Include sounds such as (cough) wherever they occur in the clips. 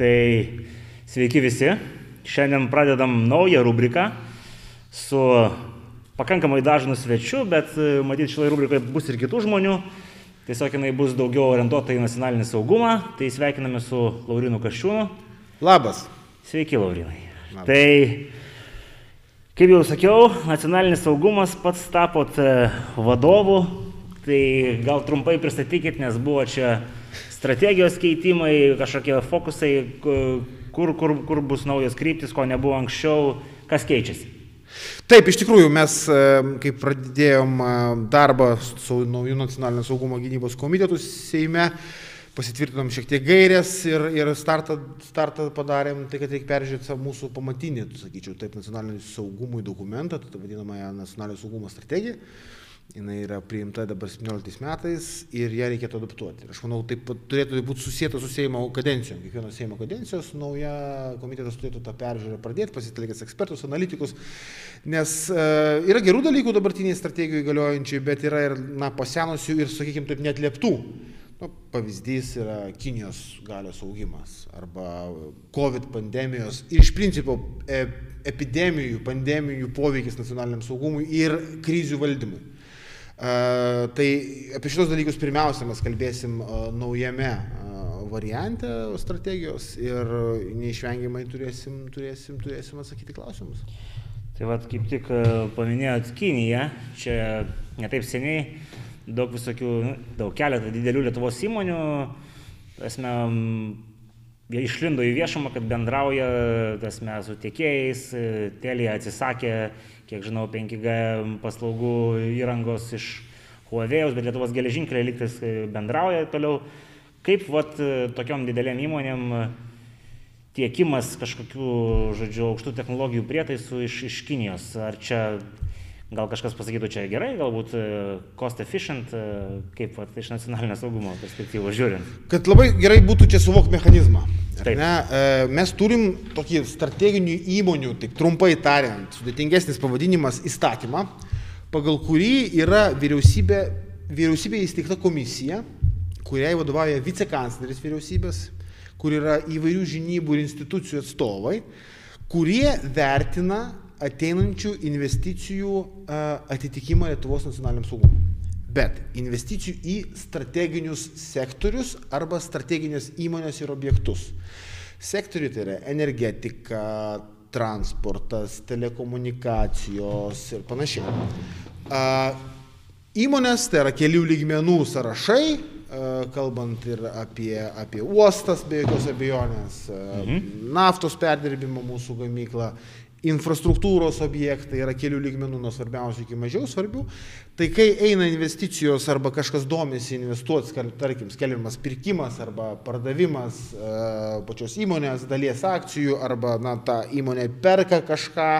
Tai sveiki visi. Šiandien pradedam naują rubriką su pakankamai dažnu svečiu, bet e, matyt šitoje rubrikoje bus ir kitų žmonių. Tiesiog jinai bus daugiau orientuota į nacionalinį saugumą. Tai sveikiname su Laurinu Kaščiūnu. Labas. Sveiki, Laurinai. Labas. Tai, kaip jau sakiau, nacionalinis saugumas pats tapot e, vadovu. Tai gal trumpai pristatykit, nes buvo čia strategijos keitimai, kažkokie fokusai, kur, kur, kur bus naujos kryptis, ko nebuvo anksčiau, kas keičiasi. Taip, iš tikrųjų, mes, e, kai pradėjom e, darbą su naujų nacionalinio saugumo gynybos komitetu Seime, pasitvirtinom šiek tiek gairės ir, ir startą, startą padarėm, tai kad reikia peržiūrėti mūsų pamatinį, sakyčiau, taip, nacionalinio saugumui dokumentą, tai vadinamąją nacionalinio saugumo strategiją jinai yra priimta dabar 17 metais ir ją reikėtų adaptuoti. Ir aš manau, taip turėtų būti susijęta su Seimo kadencijom. Kiekvienos Seimo kadencijos nauja komitetas turėtų tą peržiūrą pradėti, pasitelkęs ekspertus, analitikus, nes e, yra gerų dalykų dabartiniai strategijoje galiojančiai, bet yra ir, na, pasenusių ir, sakykime, taip net lieptų. Nu, pavyzdys yra Kinijos galios augimas arba COVID pandemijos ir iš principo e, epidemijų, pandemijų poveikis nacionaliniam saugumui ir krizių valdymui. Tai apie šitos dalykus pirmiausia mes kalbėsim naujame variante strategijos ir neišvengiamai turėsim, turėsim, turėsim atsakyti klausimus. Tai vad kaip tik paminėjot Kiniją, čia netaip seniai daug visokių, nu, daug keletą didelių Lietuvos įmonių, esame, jie išlindo į viešumą, kad bendrauja, esame su tiekėjais, Telija atsisakė kiek žinau, 5G paslaugų įrangos iš Huawei, bet Lietuvos geležinkeliai liktais e, bendrauja toliau. Kaip vat, e, tokiom didelėm įmonėm e, tiekimas kažkokių, žodžiu, aukštų technologijų prietaisų iš, iš Kinijos? Ar čia gal kažkas pasakytų čia gerai, galbūt cost efficient, kaip vat, iš nacionalinio saugumo perspektyvos žiūrint? Kad labai gerai būtų čia suvokti mechanizmą. Ne, e, mes turim tokį strateginių įmonių, taip trumpai tariant, sudėtingesnis pavadinimas įstatymą, pagal kurį yra vyriausybė, vyriausybė įsteigta komisija, kuriai vadovauja vicekancleris vyriausybės, kur yra įvairių žinybų ir institucijų atstovai, kurie vertina ateinančių investicijų atitikimą Lietuvos nacionaliniam saugumui bet investicijų į strateginius sektorius arba strateginės įmonės ir objektus. Sektoriai tai yra energetika, transportas, telekomunikacijos ir panašiai. Įmonės tai yra kelių lygmenų sąrašai, kalbant ir apie, apie uostas be jokios abejonės, mhm. naftos perdirbimo mūsų gamyklą infrastruktūros objektai yra kelių lygmenų nuo svarbiausių iki mažiau svarbių, tai kai eina investicijos arba kažkas domisi investuoti, tarkim, skelbiamas pirkimas arba pardavimas e, pačios įmonės dalies akcijų arba na, ta įmonė perka kažką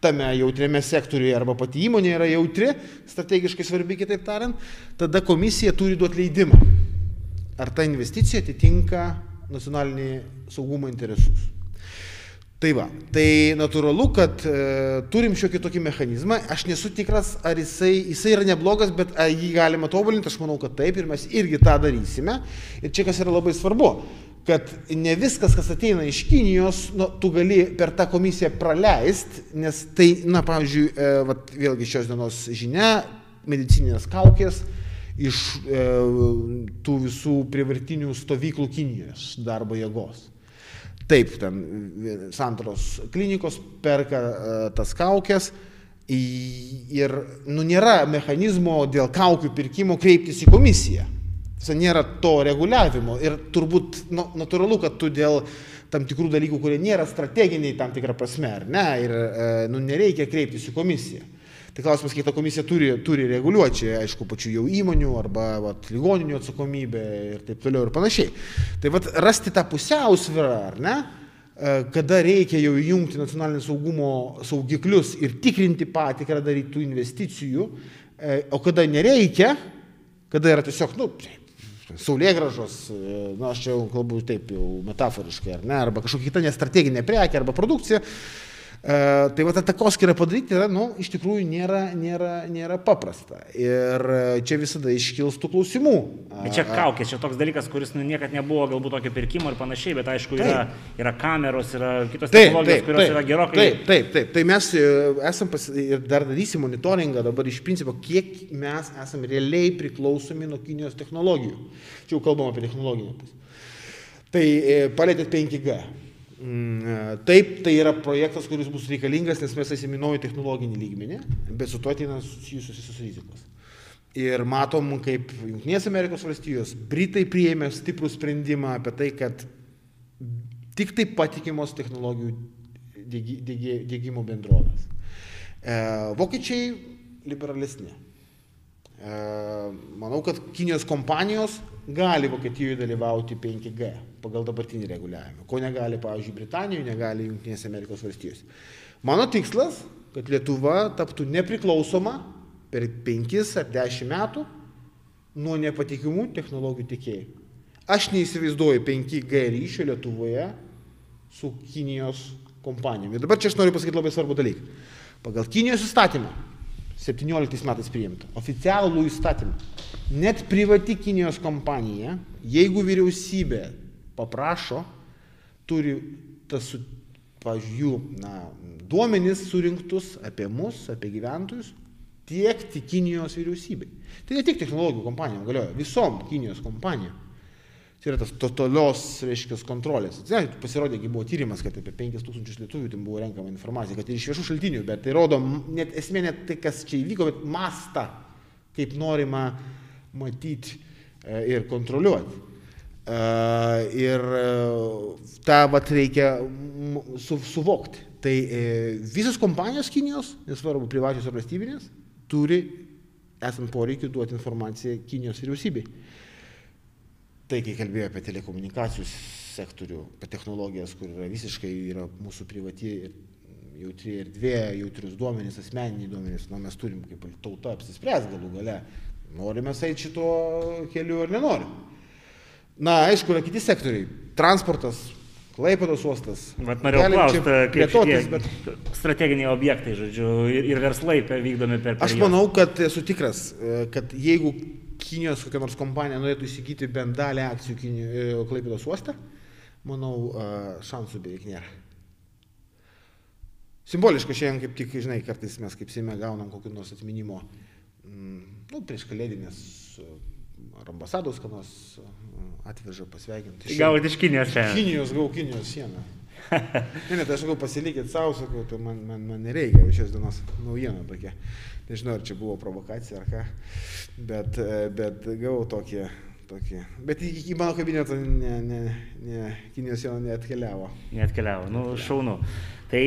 tame jautriame sektoriuje arba pati įmonė yra jautri, strategiškai svarbi kitaip tariant, tada komisija turi duoti leidimą. Ar ta investicija atitinka nacionalinį saugumo interesus. Tai va, tai natūralu, kad e, turim šiokį tokį mechanizmą, aš nesu tikras, ar jisai, jisai yra neblogas, bet ar jį galima tobulinti, aš manau, kad taip ir mes irgi tą darysime. Ir čia kas yra labai svarbu, kad ne viskas, kas ateina iš Kinijos, nu, tu gali per tą komisiją praleisti, nes tai, na, pavyzdžiui, e, vat, vėlgi šios dienos žinia, medicininės kaukės iš e, tų visų privartinių stovyklų Kinijos darbo jėgos. Taip, ten santaros klinikos perka uh, tas kaukės ir nu, nėra mechanizmo dėl kaukių pirkimo kreiptis į komisiją. Tai nėra to reguliavimo ir turbūt nu, natūralu, kad tu dėl tam tikrų dalykų, kurie nėra strateginiai tam tikrą prasme, ar ne, ir uh, nu, nereikia kreiptis į komisiją. Tai klausimas, kiek ta komisija turi, turi reguliuoti, čia aišku, pačių jau įmonių arba vat, ligoninių atsakomybė ir taip toliau ir panašiai. Tai vat, rasti tą pusiausvyrą, ar ne, e, kada reikia jau įjungti nacionalinio saugumo saugiklius ir tikrinti patikrą darytų investicijų, e, o kada nereikia, kada yra tiesiog, nu, saulėgražos, e, na, aš čia jau kalbu taip jau metaforiškai, ar ne, arba kažkokia kita nestrateginė prekė arba produkcija, tai va ta takoskira padaryti yra, nu, iš tikrųjų nėra, nėra, nėra paprasta. Ir e, čia visada iškils tų klausimų. Bet čia kaukė, čia toks dalykas, kuris nu, niekad nebuvo galbūt tokio pirkimo ir panašiai, bet aišku, yra, yra kameros, yra kitos taip, technologijos, taip, kurios taip, yra gerokai. Taip, taip, taip. Tai mes e, esam pas, ir dar darysim monitoringą dabar iš principo, kiek mes esame realiai priklausomi nuo Kinijos technologijų. Čia jau kalbam apie technologinę pusę. Tai palėtėt 5G. Mm, e, taip, tai yra projektas, kuris bus reikalingas, nes mes esame naujo technologinį lygmenį, bet su to ateina susijusios visos rizikos. Ir matom, kaip Junktinės Amerikos valstijos, Britai priėmė stiprų sprendimą apie tai, kad tik tai patikimos technologijų dėgymo bendrovės. E, vokiečiai liberalesni. E, manau, kad Kinijos kompanijos gali Vokietijoje dalyvauti 5G pagal dabartinį reguliavimą, ko negali, pavyzdžiui, Britanijoje, negali Junktinėse Amerikos valstijose. Mano tikslas, kad Lietuva taptų nepriklausoma per 5 ar 10 metų nuo nepatikimų technologijų tiekėjų. Aš neįsivaizduoju 5G ryšio Lietuvoje su Kinijos kompanijomis. Dabar čia aš noriu pasakyti labai svarbų dalyką. Pagal Kinijos įstatymą 17 metais priimta, oficialų įstatymą, net privati Kinijos kompanija, jeigu vyriausybė paprašo, turi tas, pavyzdžiui, jų na, duomenys surinktus apie mus, apie gyventojus, tiekti Kinijos vyriausybei. Tai ne tik technologijų kompanijom galioja, visom Kinijos kompanijom. Tai yra tas totalios, reiškia, kontrolės. Tai pasirodė, kai buvo tyrimas, kad apie 5000 lietuvių ten buvo renkama informacija, kad ir iš viešų šaltinių, bet tai rodo, net esmė net tai, kas čia įvyko, bet mastą, kaip norima matyti e, ir kontroliuoti. Ir e, tą vat reikia su, suvokti. Tai e, visos kompanijos Kinijos, nesvarbu privačios ar valstybinės, turi, esant poreikiu, duoti informaciją Kinijos vyriausybei. Tai, kai kalbėjau apie telekomunikacijų sektorių, apie technologijas, kur yra visiškai yra mūsų privati ir jautri erdvė, jautrius duomenys, asmeniniai duomenys, nu, mes turim kaip tauta apsispręs galų gale, norime eiti šito keliu ar nenorim. Na, aišku, yra kiti sektoriai. Transportas, Klaipados uostas. Vat norėjau klausti, kaip šitie bet... strateginiai objektai, žodžiu, ir, ir verslai vykdomi per... per Aš manau, kad esu tikras, e, kad jeigu Kinijos kokia nors kompanija norėtų įsigyti bent dalį akcijų e, Klaipados uoste, manau, e, šansų beveik nėra. Simboliška šiandien, kaip tik, žinai, kartais mes kaip Seime gaunam kokį nors atminimo, mm, nu, prieš kalėdinės ar ambasados, ką nors atveža pasveikinti. Gavote iš Kinijos čia? Kinijos, gau Kinijos sieną. Ne, ne, tai aš sakau, pasilikit savo, sakau, tai man, man, man nereikia šios dienos naujiena tokia. Nežinau, ar čia buvo provokacija ar ką, bet, bet gavau tokį, tokį. Bet į, į mano kabinetą ne, ne, ne, Kinijos siena neatkeliavo. Neatkeliavo, nu šaunu. Tai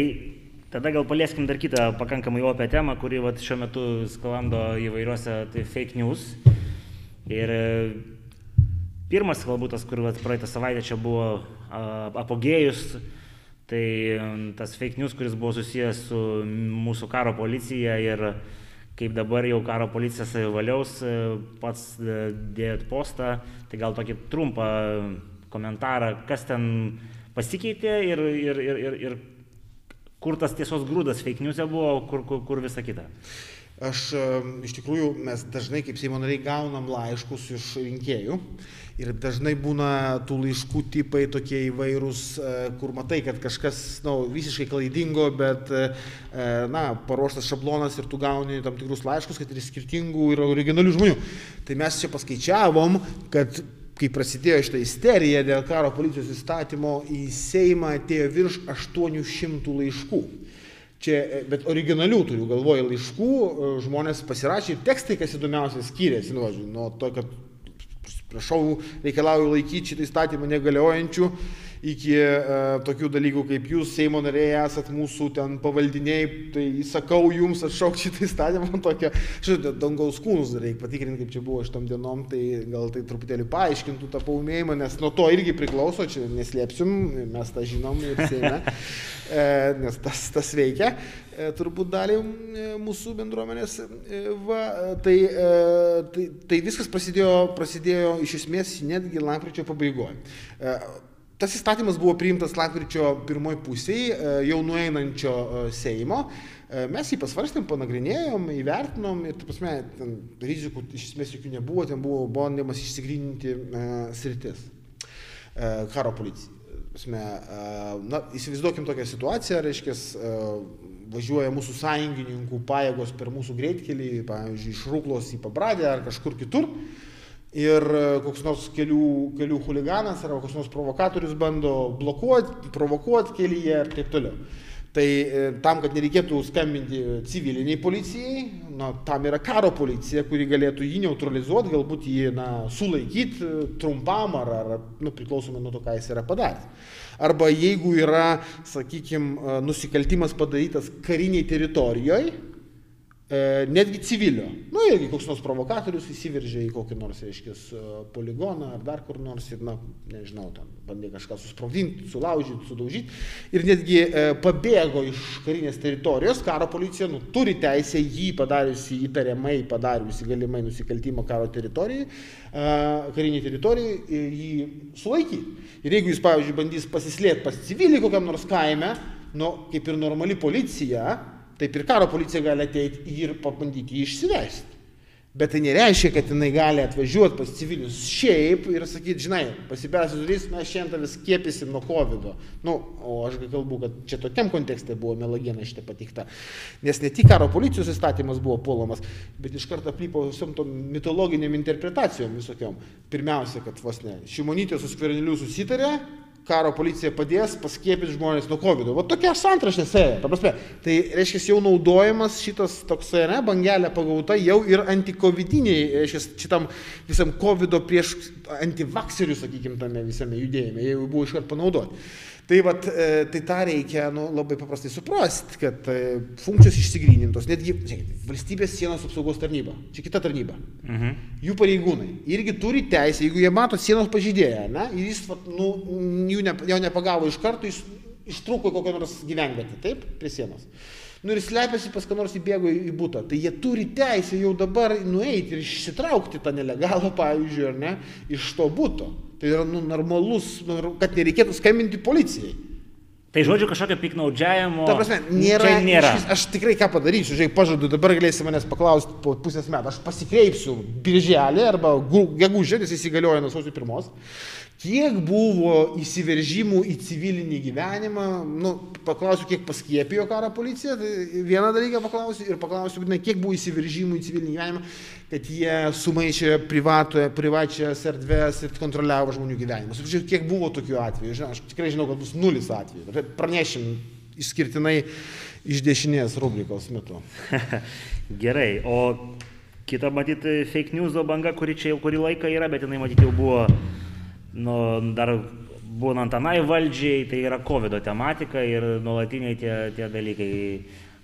tada gal palieskim dar kitą pakankamai opę temą, kuri vat, šiuo metu sklando įvairiuose tai fake news. Ir Pirmas galbūt tas, kur vat, praeitą savaitę čia buvo apogėjus, tai tas fake news, kuris buvo susijęs su mūsų karo policija ir kaip dabar jau karo policija savivaliaus e, pats e, dėjot postą, tai gal tokį trumpą komentarą, kas ten pasikeitė ir, ir, ir, ir, ir kur tas tiesos grūdas fake news buvo, kur, kur, kur visa kita. Aš iš tikrųjų, mes dažnai kaip Seimo nariai gaunam laiškus iš rinkėjų ir dažnai būna tų laiškų tipai tokie įvairūs, e, kur matai, kad kažkas nu, visiškai klaidingo, bet e, na, paruoštas šablonas ir tu gauni tam tikrus laiškus, kad ir skirtingų ir originalių žmonių. Tai mes čia paskaičiavom, kad kai prasidėjo šitą isteriją dėl karo policijos įstatymo, į Seimą atėjo virš 800 laiškų. Čia, e, bet originalių turiu galvoje laiškų, e, žmonės pasirašė ir tekstai, kas įdomiausia, skiriasi, nu, nuo to, kad prašau, reikalauju laikyti šitą įstatymą negaliojančių, iki e, tokių dalykų kaip jūs, Seimo nariai, esat mūsų ten pavaldiniai, tai įsakau jums atšaukti šitą įstatymą, (laughs) tokia, žinote, dangaus kūnus reikia patikrinti, kaip čia buvo šitom dienom, tai gal tai truputėlį paaiškintų tą paumėjimą, nes nuo to irgi priklauso, čia neslėpsim, mes tą žinom ir Seime. (laughs) E, nes tas, tas veikia, e, turbūt dalį e, mūsų bendruomenės. Va, tai, tai, tai viskas prasidėjo, prasidėjo iš esmės netgi lapkričio pabaigoje. Tas įstatymas buvo priimtas lapkričio pirmoji pusėje, jau nueinančio e, Seimo. E, mes jį pasvarstėm, panagrinėjom, įvertinom ir, tu prasme, rizikų iš esmės jokių nebuvo, ten buvo bandymas išsigryninti e, sritis e, karo policijai. Prasme, e, na, įsivaizduokim tokią situaciją, reiškia, e, važiuoja mūsų sąjungininkų pajėgos per mūsų greitkelį, pavyzdžiui, iš Rūklos į Pabradę ar kažkur kitur. E, ir e, koks nors kelių, kelių huliganas ar koks nors provokatorius bando blokuoti, provokuoti kelyje ir taip toliau. Tai e, tam, kad nereikėtų skambinti civiliniai policijai, na, tam yra karo policija, kuri galėtų jį neutralizuoti, galbūt jį na, sulaikyti e, trumpam ar, ar nu, priklausomai nuo to, ką jis yra padaręs. Arba jeigu yra, sakykime, nusikaltimas padarytas kariniai teritorijoje, E, netgi civilio. Nu, irgi koks nors provokatorius įsiveržė į kokį nors, reiškia, poligoną ar dar kur nors ir, na, nežinau, ten bandė kažką susprogdinti, sulaužyti, sudaužyti. Ir netgi e, pabėgo iš karinės teritorijos, karo policija nu, turi teisę jį padariusi įtariamai, padariusi galimai nusikaltimą karo teritorijai, e, kariniai teritorijai, jį sulaikyti. Ir jeigu jis, pavyzdžiui, bandys pasislėpti pas civilį kokiam nors kaime, nu, kaip ir normali policija, Taip ir karo policija gali ateiti ir pabandyti jį išsivesti. Bet tai nereiškia, kad jinai gali atvažiuoti pas civilius šiaip ir sakyti, žinai, pasibėręs durys, mes šiandien tavęs skiepysim nuo COVID. -o. Nu, o aš kalbu, kad čia tokiam kontekste buvo melagiena šitą patikta. Nes ne tik karo policijos įstatymas buvo puolamas, bet iš karto aplypo visom tom mitologiniam interpretacijom visokiom. Pirmiausia, kad vos ne, Šimonytė su skverneliu susitarė, karo policija padės paskiepyti žmonės nuo COVID. -o. Va tokia santrašė sėja. Tai reiškia, jau naudojamas šitas toksai, ne, bangelė pagauta jau ir antikovidiniai, reiškia, šitam visam COVID prieš antivakserių, sakykime, tame visame judėjime, jau buvo iškart panaudoti. Tai, vat, e, tai tą reikia nu, labai paprastai suprasti, kad e, funkcijos išsigrynintos, netgi žiūrėkit, valstybės sienos apsaugos tarnyba, čia kita tarnyba, mhm. jų pareigūnai irgi turi teisę, jeigu jie mato sienos pažydėją, ne, ir jis vat, nu, jų ne, jo nepagavo iš karto, jis ištrūko į kokią nors gyvenvietę, taip, prie sienos. Nu ir slepiasi pas ką nors įbėgo į būtą. Tai jie turi teisę jau dabar nueiti ir išsitraukti tą nelegalą, pavyzdžiui, ar ne, iš to būto. Tai yra nu, normalus, nu, kad nereikėtų skambinti policijai. Tai žodžiu kažkokio piknaudžiavimo. Ta prasme, nėra. nėra. Šis, aš tikrai ką padarysiu, žiūrėk, pažadu, dabar galėsi manęs paklausti po pusės metų. Aš pasikreipsiu birželį arba gegužė, nes įsigalioja nuo sausio pirmos kiek buvo įsiveržimų į civilinį gyvenimą, nu, paklausiu, kiek paskiepijo karo policija, tai vieną dalyką paklausiu ir paklausiu, būtinai, kiek buvo įsiveržimų į civilinį gyvenimą, kad jie sumaišė privatoje, privačias erdvės ir kontroliavo žmonių gyvenimus. Žiūrėk, kiek buvo tokių atvejų, žinau, aš tikrai žinau, kad bus nulis atvejų. Pranešim išskirtinai iš dešinės rubrikos metu. (laughs) Gerai, o kita matyti fake news banga, kuri čia jau kurį laiką yra, bet jinai matyti jau buvo nu, dar būnant anai valdžiai, tai yra COVID tematika ir nuolatiniai tie, tie dalykai.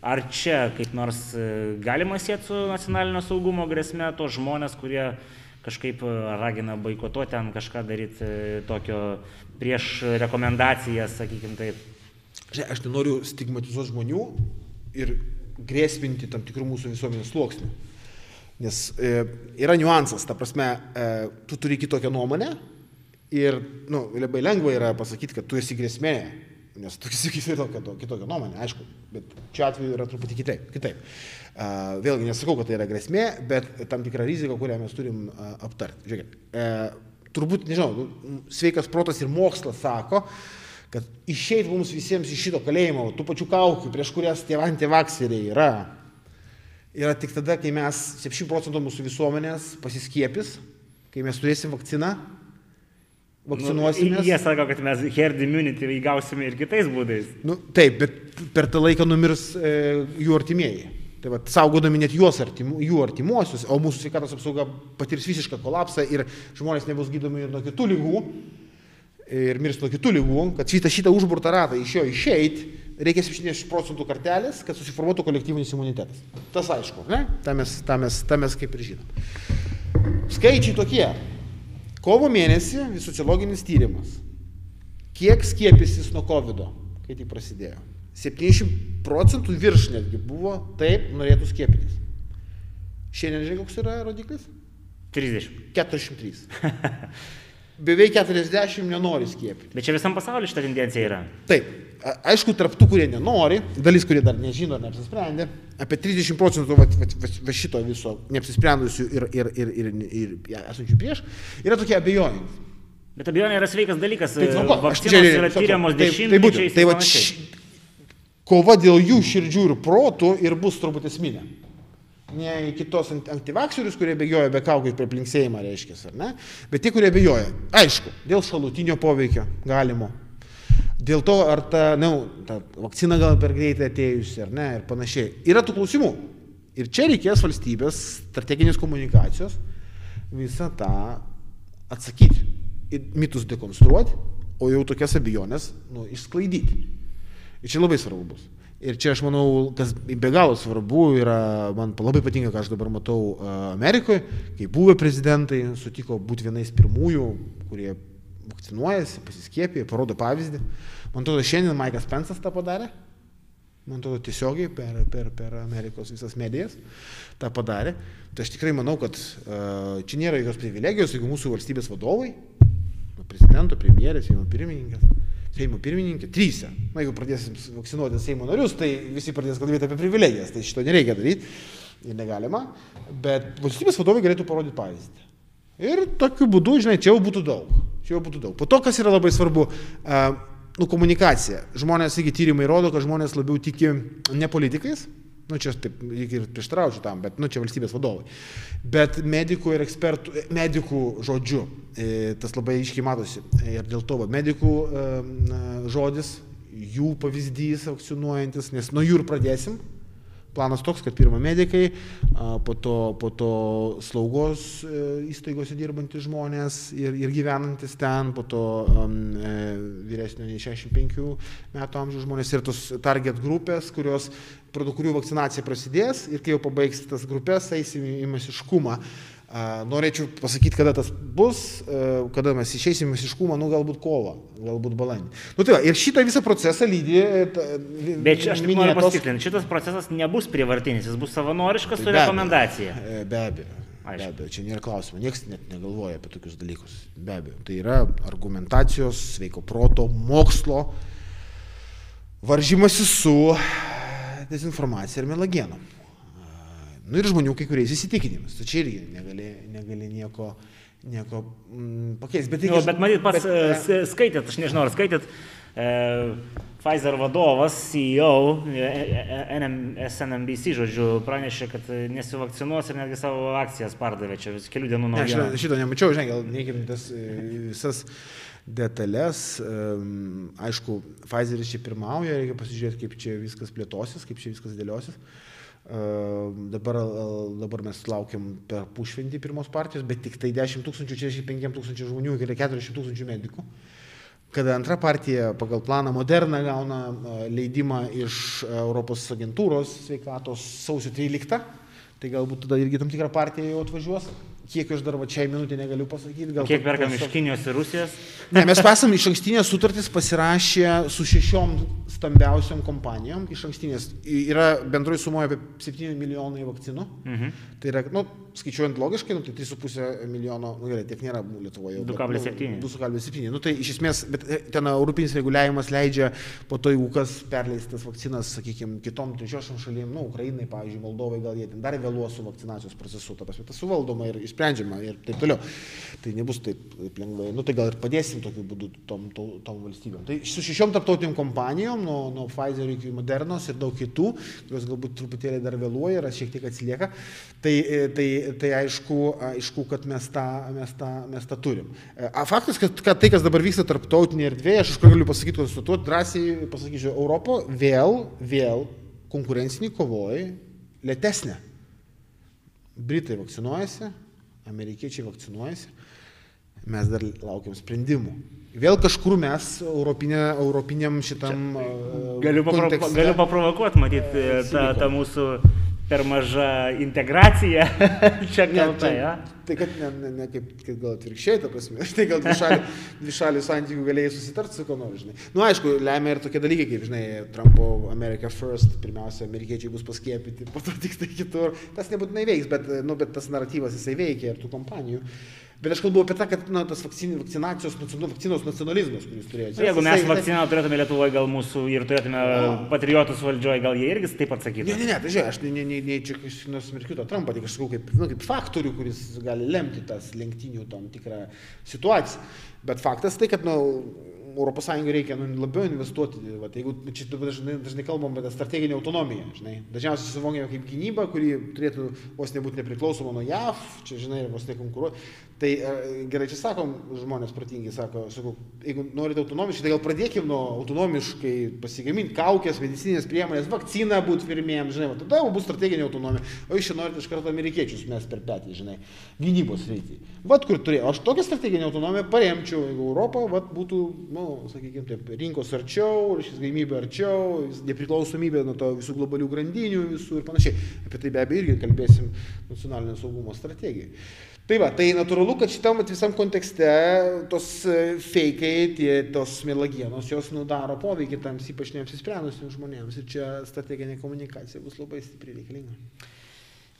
Ar čia kaip nors e, galima sėti su nacionalinio saugumo grėsme tos žmonės, kurie kažkaip e, ragina boikotuoti ten kažką daryti e, tokio prieš rekomendacijas, sakykime taip? Žiūrėk, aš nenoriu stigmatizuoti žmonių ir grėsminti tam tikrų mūsų visuomenės sluoksnių. Nes e, yra niuansas, ta prasme, e, tu turi kitokią nuomonę, Ir nu, labai lengva yra pasakyti, kad tu esi grėsmė, nes tu esi kitokia, nuomonė, aišku, bet čia atveju yra truputį kitaip. kitaip. Uh, vėlgi nesakau, kad tai yra grėsmė, bet tam tikra rizika, kurią mes turim uh, aptarti. Žiūrėkit, uh, turbūt, nežinau, nu, sveikas protas ir mokslas sako, kad išeiti mums visiems iš šito kalėjimo, tų pačių kaukių, prieš kurias tie antivakseriai yra, yra tik tada, kai mes 7 procentų mūsų visuomenės pasiskiepys, kai mes turėsim vakciną vakcinuosimės. Nu, jie sako, kad mes herd immunity įgausime ir kitais būdais. Nu, taip, bet per tą laiką numirs e, jų artimieji. Tai va, saugodami net juos artimu, jų artimuosius, o mūsų sveikatos apsauga patirs visišką kolapsą ir žmonės nebus gydomi nuo kitų lygų ir mirs nuo kitų lygų, kad šitą, šitą užburtą ratą iš jo išeiti, reikia 70 procentų kartelės, kad susiformuotų kolektyvinis imunitetas. Tas aišku, ne? Ta mes, ta mes, ta mes kaip ir žinom. Skaičiai tokie. Kovo mėnesį sociologinis tyrimas. Kiek skiepysis nuo COVID, kai tai prasidėjo? 70 procentų virš netgi buvo taip, norėtų skiepytis. Šiandien žiūrėk, koks yra rodiklis? 30. 43. beveik 40 nenori skiepyti. Bet čia visam pasauliu šitą tendenciją yra. Taip, aišku, tarptų, kurie nenori, dalis, kurie dar nežino ar neapsisprendė, apie 30 procentų va, va, va, va šito viso neapsisprendusių ir, ir, ir, ir, ir, ir esančių prieš, yra tokie abejojantys. Bet abejonė yra sveikas dalykas. Tai tvarko, aš Vakcinos čia- yra tyriamos Tai- tai dešimtmečiais. Tai ir va, panašiai. š- kova dėl jų širdžių ir protų ir bus turbūt esminė. Ne kitos ant- antivakserius, kurie bėgioja be kaukų prie plinksėjimą, reiškia, ar ne? Bet tie, kurie bėgioja, aišku, dėl šalutinio poveikio galimo. Dėl to, ar ta, na, ta vakcina gal per greitai atėjusi, ar ne, ir panašiai. Yra tų klausimų. Ir čia reikės valstybės strateginės komunikacijos visą tą atsakyti. Ir mitus dekonstruoti, o jau tokias abejonės nu, išsklaidyti. Ir čia labai svarbu bus. Ir čia aš manau, kas be galo svarbu yra, man labai patinka, ką aš dabar matau Amerikoje, kai buvę prezidentai sutiko būti vienais pirmųjų, kurie vakcinuojasi, pasiskiepė, parodo pavyzdį. Man atrodo, šiandien Maikas Pensas tą padarė. Man atrodo, tiesiogiai per, per, per Amerikos visas medijas tą padarė. Tai aš tikrai manau, kad uh, čia nėra jokios privilegijos, jeigu mūsų valstybės vadovai, nuo prezidento, premjerės, Seimo pirmininkas, Seimo pirmininkė, trysė. Na, jeigu pradėsim vakcinuoti Seimo narius, tai visi pradės kalbėti apie privilegijas, tai šito nereikia daryti ir negalima, bet valstybės vadovai galėtų parodyti pavyzdį. Ir tokiu būdu, žinai, čia jau būtų daug. Čia jau būtų daug. Po to, kas yra labai svarbu, uh, nu, komunikacija. Žmonės, taigi tyrimai rodo, kad žmonės labiau tiki ne politikais, nu čia aš taip ir prieštraučiau tam, bet nu čia valstybės vadovai. Bet medikų ir ekspertų, e, medikų žodžiu, e, tas labai aiškiai matosi. Ir dėl to, va, medikų e, žodis, jų pavyzdys vakcinuojantis, nes nuo jų ir pradėsim. Planas toks, kad pirmą medikai, po to, po to slaugos e, įstaigose dirbantys žmonės ir, ir gyvenantis ten, po to um, vyresnio nei 65 metų amžiaus žmonės ir tos target grupės, kurios, prie kurių vakcinacija prasidės ir kai jau pabaigs tas grupės, eisim į masiškumą. A, Norėčiau pasakyti, kada tas bus, e, kada mes išeisim į masiškumą, nu galbūt kovą, galbūt balandį. Nu tai va, ir šitą visą procesą lydi. e, Bet aš tik noriu pasitikslinti, šitas procesas nebus prievartinis, jis bus savanoriškas Tai su be rekomendacija. E, Be abejo. Be Aišku. abejo, čia nėra klausimo, niekas net negalvoja apie tokius dalykus. Be abejo, tai yra argumentacijos, sveiko proto, mokslo, varžymasi su dezinformacija ir melagienom. Nu ir žmonių kai kuriais įsitikinimus. Tai čia irgi negali, negali nieko, nieko mm, pakeisti. Bet, reikia- bet matyt, pats bet, e, e, skaitėt, aš nežinau, ar skaitėt, e, Pfizer vadovas, CEO, e, NM, SNMBC, žodžiu, pranešė, kad nesivakcinuos ir netgi savo akcijas pardavė čia vis kelių dienų Ne, šito, naujienų. šito nemačiau, žinai, gal neįkim tas visas detalės. Aišku, Pfizeris čia pirmauja, reikia pasižiūrėti, kaip čia viskas plėtosis, kaip čia viskas dėliosis. Em, Dabar, e, dabar mes laukiam per pušventį pirmos partijos, bet tik tai 10 tūkstančių, 65 tūkstančių žmonių, iki 40 tūkstančių medikų. Kada antra partija pagal planą Moderna gauna e, leidimą iš Europos agentūros sveikatos sausio 13, tai galbūt tada irgi tam tikrą partiją jau atvažiuos. Kiek aš dar va čia minutę negaliu pasakyti. Gal Kiek perkam iš Kinijos ir Rusijos? Ne, mes esame iš ankstinės sutartys pasirašę su šešiom stambiausiom kompanijom. Iš ankstinės yra bendroji sumoje apie 7 milijonai vakcinų. Mhm. Tai yra, nu, skaičiuojant logiškai, nu, tai 3,5 milijono, nu gerai, tiek nėra Lietuvoje. jau, bet, 2,7. Nu, 2,7. Nu, tai iš esmės, bet e, ten europinis reguliavimas leidžia po to, jeigu kas perleistas vakcinas, sakykime, kitom trečiosiam šalim, nu, Ukrainai, pavyzdžiui, Moldovai, gal jie ten dar vėluos su vakcinacijos procesu, ta prasme, tas suvaldoma ir išsprendžiama ir taip toliau. Tai nebus taip, taip lengvai. Nu, tai gal ir padėsim tokiu būdu tom, tom, tom valstybėm. Tai su šešiom tarptautiniam kompanijom, nuo, nuo Pfizer iki Modernos ir daug kitų, kurios galbūt truputėlį dar vėluoja ir šiek tiek atsilieka, tai, e, tai, tai aišku, aišku, kad mes tą, mes tą, mes tą turim. E, A, faktas, kad, kad tai, kas dabar vyksta tarptautinėje erdvėje, aš iš kur galiu pasakyti, konstatuoti, drąsiai pasakysiu, Europo vėl, vėl konkurencinį kovoj lėtesnė. Britai vakcinuojasi, amerikiečiai vakcinuojasi, mes dar laukiam sprendimų. Vėl kažkur mes europinė, europiniam šitam e, Galiu, papro, galiu paprovokuoti, matyti, tą, Silikon. tą mūsų per mažą integraciją (laughs) čia kalta, čia- ja? Tai kad ne, ne, ne kaip, kaip gal atvirkščiai, ta prasme, (laughs) tai gal dvišalių, (laughs) dvišalių santykių galėjai susitarti su kuo nors, žinai. Na, nu, aišku, lemia ir tokie dalykai, kaip, žinai, Trumpo America First, pirmiausia, amerikiečiai bus paskiepyti, po to tik tai kitur. Tas nebūtinai veiks, bet, nu, bet tas naratyvas jisai veikia ir tų kompanijų. Bet aš kalbu apie tą, kad na, tas vakcin, vakcinacijos, vakcinos nacionalizmas, kuris turėjo. Nu, Jeigu mes vakciną turėtume Lietuvoje, gal mūsų ir turėtume patriotus valdžioje, gal jie irgi taip atsakytų. Ne, ne, ne, tai žiūrėk, aš ne, ne, ne, ne čia nusmerkiu tą Trumpą, tik aš sakau kaip, nu, kaip faktorių, kuris gali lemti tas lenktynių tam tikrą situaciją. Bet faktas tai, kad, Europos Sąjungai reikia nu, labiau investuoti. Va, jeigu čia dažnai, dažnai kalbam apie strateginę autonomiją, žinai, dažniausiai suvokiame kaip gynybą, kuri turėtų vos nebūti nepriklausoma nuo JAV, čia, žinai, vos nekonkuruoti. Tai e, gerai, čia sakom, žmonės protingi sako, sakau, jeigu norite autonomiškai, tai gal pradėkime nuo autonomiškai pasigaminti kaukės, medicinės priemonės, vakciną būti pirmiems, žinai, va, tada jau bus strateginė autonomija. O jūs čia norite iš karto amerikiečius mes per petį, žinai, gynybos rytį. Vat kur turėjau, aš tokią strateginę autonomiją paremčiau, jeigu Europą vat, būtų, na, nu, sakykime, taip, rinkos arčiau, šis galimybė arčiau, nepriklausomybė nuo to visų globalių grandinių, visų ir panašiai. Apie tai be abejo irgi kalbėsim nacionalinio saugumo strategijai. Tai va, tai natūralu, kad šitam vat visam kontekste tos e, feikai, tie, tos melagienos, jos nudaro poveikį tam ypač neapsisprendusiems žmonėms ir čia strateginė komunikacija bus labai stipriai reikalinga.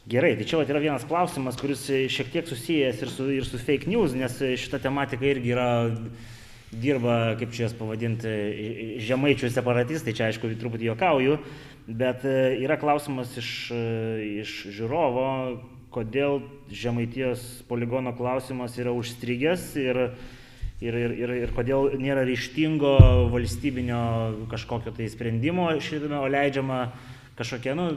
Gerai, tai čia yra vienas klausimas, kuris šiek tiek susijęs ir su, ir su fake news, nes šita tematika irgi yra dirba, kaip čia jas pavadinti, žemaičių separatistai, čia aišku truputį juokauju, bet e, yra klausimas iš, e, iš žiūrovo, kodėl žemaitijos poligono klausimas yra užstrigęs ir, ir, ir, ir, ir kodėl nėra ryštingo valstybinio kažkokio tai sprendimo šitame, o leidžiama kažkokia, nu,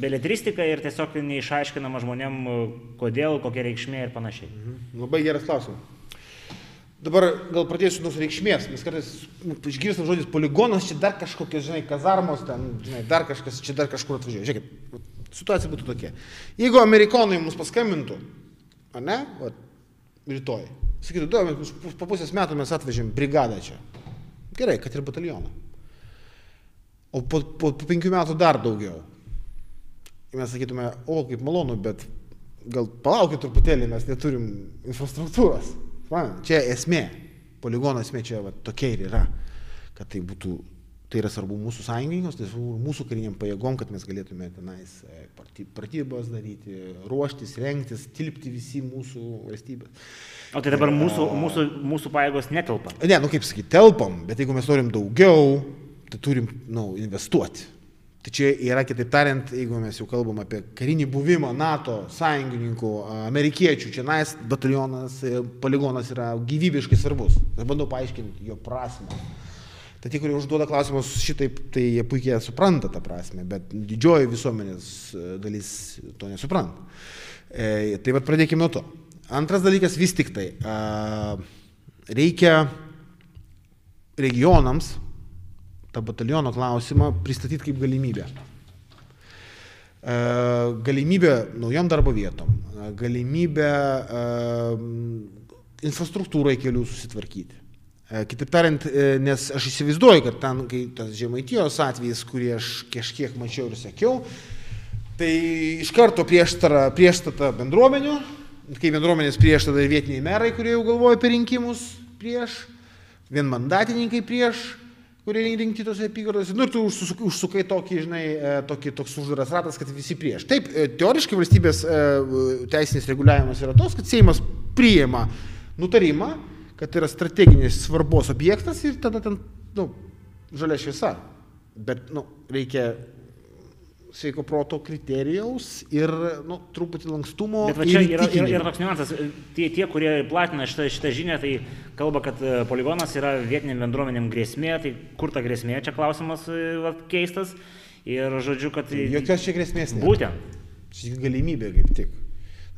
beletristika ir tiesiog neišaiškinama žmonėm, kodėl, kokia reikšmė ir panašiai. Labai geras klausimas. Dabar gal pradėsiu nuo reikšmės, mes kartais nu, išgirstam žodis poligonas, čia dar kažkokios, žinai, kazarmos, ten, žinai, dar kažkas, čia dar kažkur atvažiuoja. Žiūrėkit, situacija būtų tokia. Jeigu amerikonai mums paskambintų, ar ne, va, rytoj, sakytų, du, mes po pusės metų mes atvežėm brigadą čia. Gerai, kad ir batalioną. O po, po, po penkių metų dar daugiau. Ir mes sakytume, o kaip malonu, bet gal palaukit truputėlį, mes neturim infrastruktūros. Man, čia esmė, poligono esmė čia va, tokia ir yra, kad tai būtų, tai yra svarbu mūsų sąjungininkams, tai svarbu mūsų kariniam pajėgom, kad mes galėtume tenais e, pratybas daryti, ruoštis, rengtis, tilpti visi mūsų valstybės. O tai dabar mūsų, mūsų, mūsų pajėgos netelpa. Ne, nu kaip sakyti, telpam, bet jeigu mes norim daugiau, tai turim, nu, investuoti. Tai čia yra, kitaip tariant, jeigu mes jau kalbam apie karinį buvimą NATO sąjungininkų, amerikiečių, čia nais batalionas, e, poligonas yra gyvybiškai svarbus. Aš bandau paaiškinti jo prasme. Tai tie, kurie užduoda klausimus šitaip, tai jie puikiai supranta tą prasme, bet didžioji visuomenės e, dalis to nesupranta. E, tai vad pradėkime nuo to. Antras dalykas vis tik tai. A, reikia regionams tą bataliono klausimą pristatyti kaip galimybę. E, Galimybė naujom darbo vietom, galimybė e, infrastruktūrai kelių susitvarkyti. E, Kitaip tariant, e, nes aš įsivaizduoju, kad ten, kai tas žemaitijos atvejis, kurį aš kažkiek mačiau ir sakiau, tai iš karto prieštara, prieštata bendruomenių, kai bendruomenės prieštata ir vietiniai merai, kurie jau galvoja apie rinkimus prieš, vienmandatininkai prieš, kurie rinkti tose apygardose. Nu, ir tu užsukai, tokį, žinai, e, tokį toks uždaras ratas, kad visi prieš. Taip, teoriškai valstybės teisinis reguliavimas yra toks, kad Seimas priima nutarimą, kad tai yra strateginis svarbos objektas ir tada ten, nu, žalia šviesa. Bet, nu, reikia sveiko proto kriterijaus ir, nu, truputį lankstumo. Bet va čia yra, yra, yra toks niuansas. Tie, tie, kurie platina šitą, šitą žinią, tai kalba, kad e, poligonas yra vietiniam bendruomenėm grėsmė. Tai kur ta grėsmė, čia klausimas e, va, keistas. Ir žodžiu, kad... Jokios čia grėsmės nėra. Būtent. Čia galimybė kaip tik.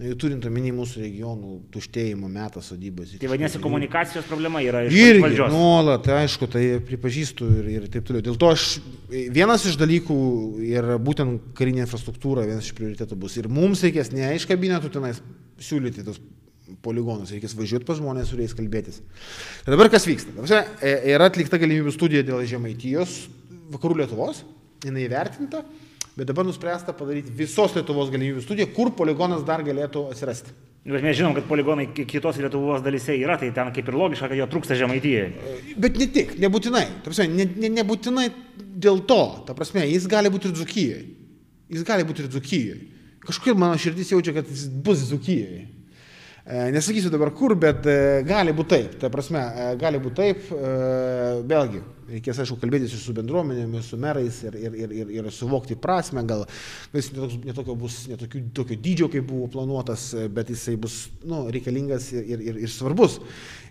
Turint omeny mūsų regionų tuštėjimo metą sodybas. Tai vadinasi, komunikacijos problema yra iš Irgi valdžios. nuolat, aišku, tai pripažįstu ir, ir taip toliau. Dėl to aš, vienas iš dalykų ir būtent karinė infrastruktūra, vienas iš prioritetų bus. Ir mums reikės ne iš kabinetų tenais siūlyti tos poligonus, reikės važiuoti pas žmonės, su jais kalbėtis. Ir dabar kas vyksta? Ta prasme, e, Yra atlikta galimybių studija dėl Žemaitijos, vakarų Lietuvos, jinai įvertinta, bet dabar nuspręsta padaryti visos Lietuvos galimybių studiją, kur poligonas dar galėtų atsirasti. Bet mes žinom, kad poligonai ki- kitos Lietuvos dalyse yra, tai ten kaip ir logiška, kad jo trūksta žemaitijai. Bet ne tik, nebūtinai. Prasme, ne, ne, nebūtinai dėl to. Ta prasme, jis gali būti ir dzukyjoje. Jis gali būti ir dzukyjoje. Kažkaip mano širdis jaučia, kad jis bus dzukyjoje. Nesakysiu dabar kur, bet e, gali būti taip. Ta prasme, e, gali būti taip, e, vėlgi, reikės, aišku, kalbėtis ir su bendruomenėmis, su merais ir, ir, ir, ir, ir suvokti prasme, gal jis netokio bus netokio tokio dydžio, kaip buvo planuotas, e, bet jisai bus nu, reikalingas ir, ir, ir, ir svarbus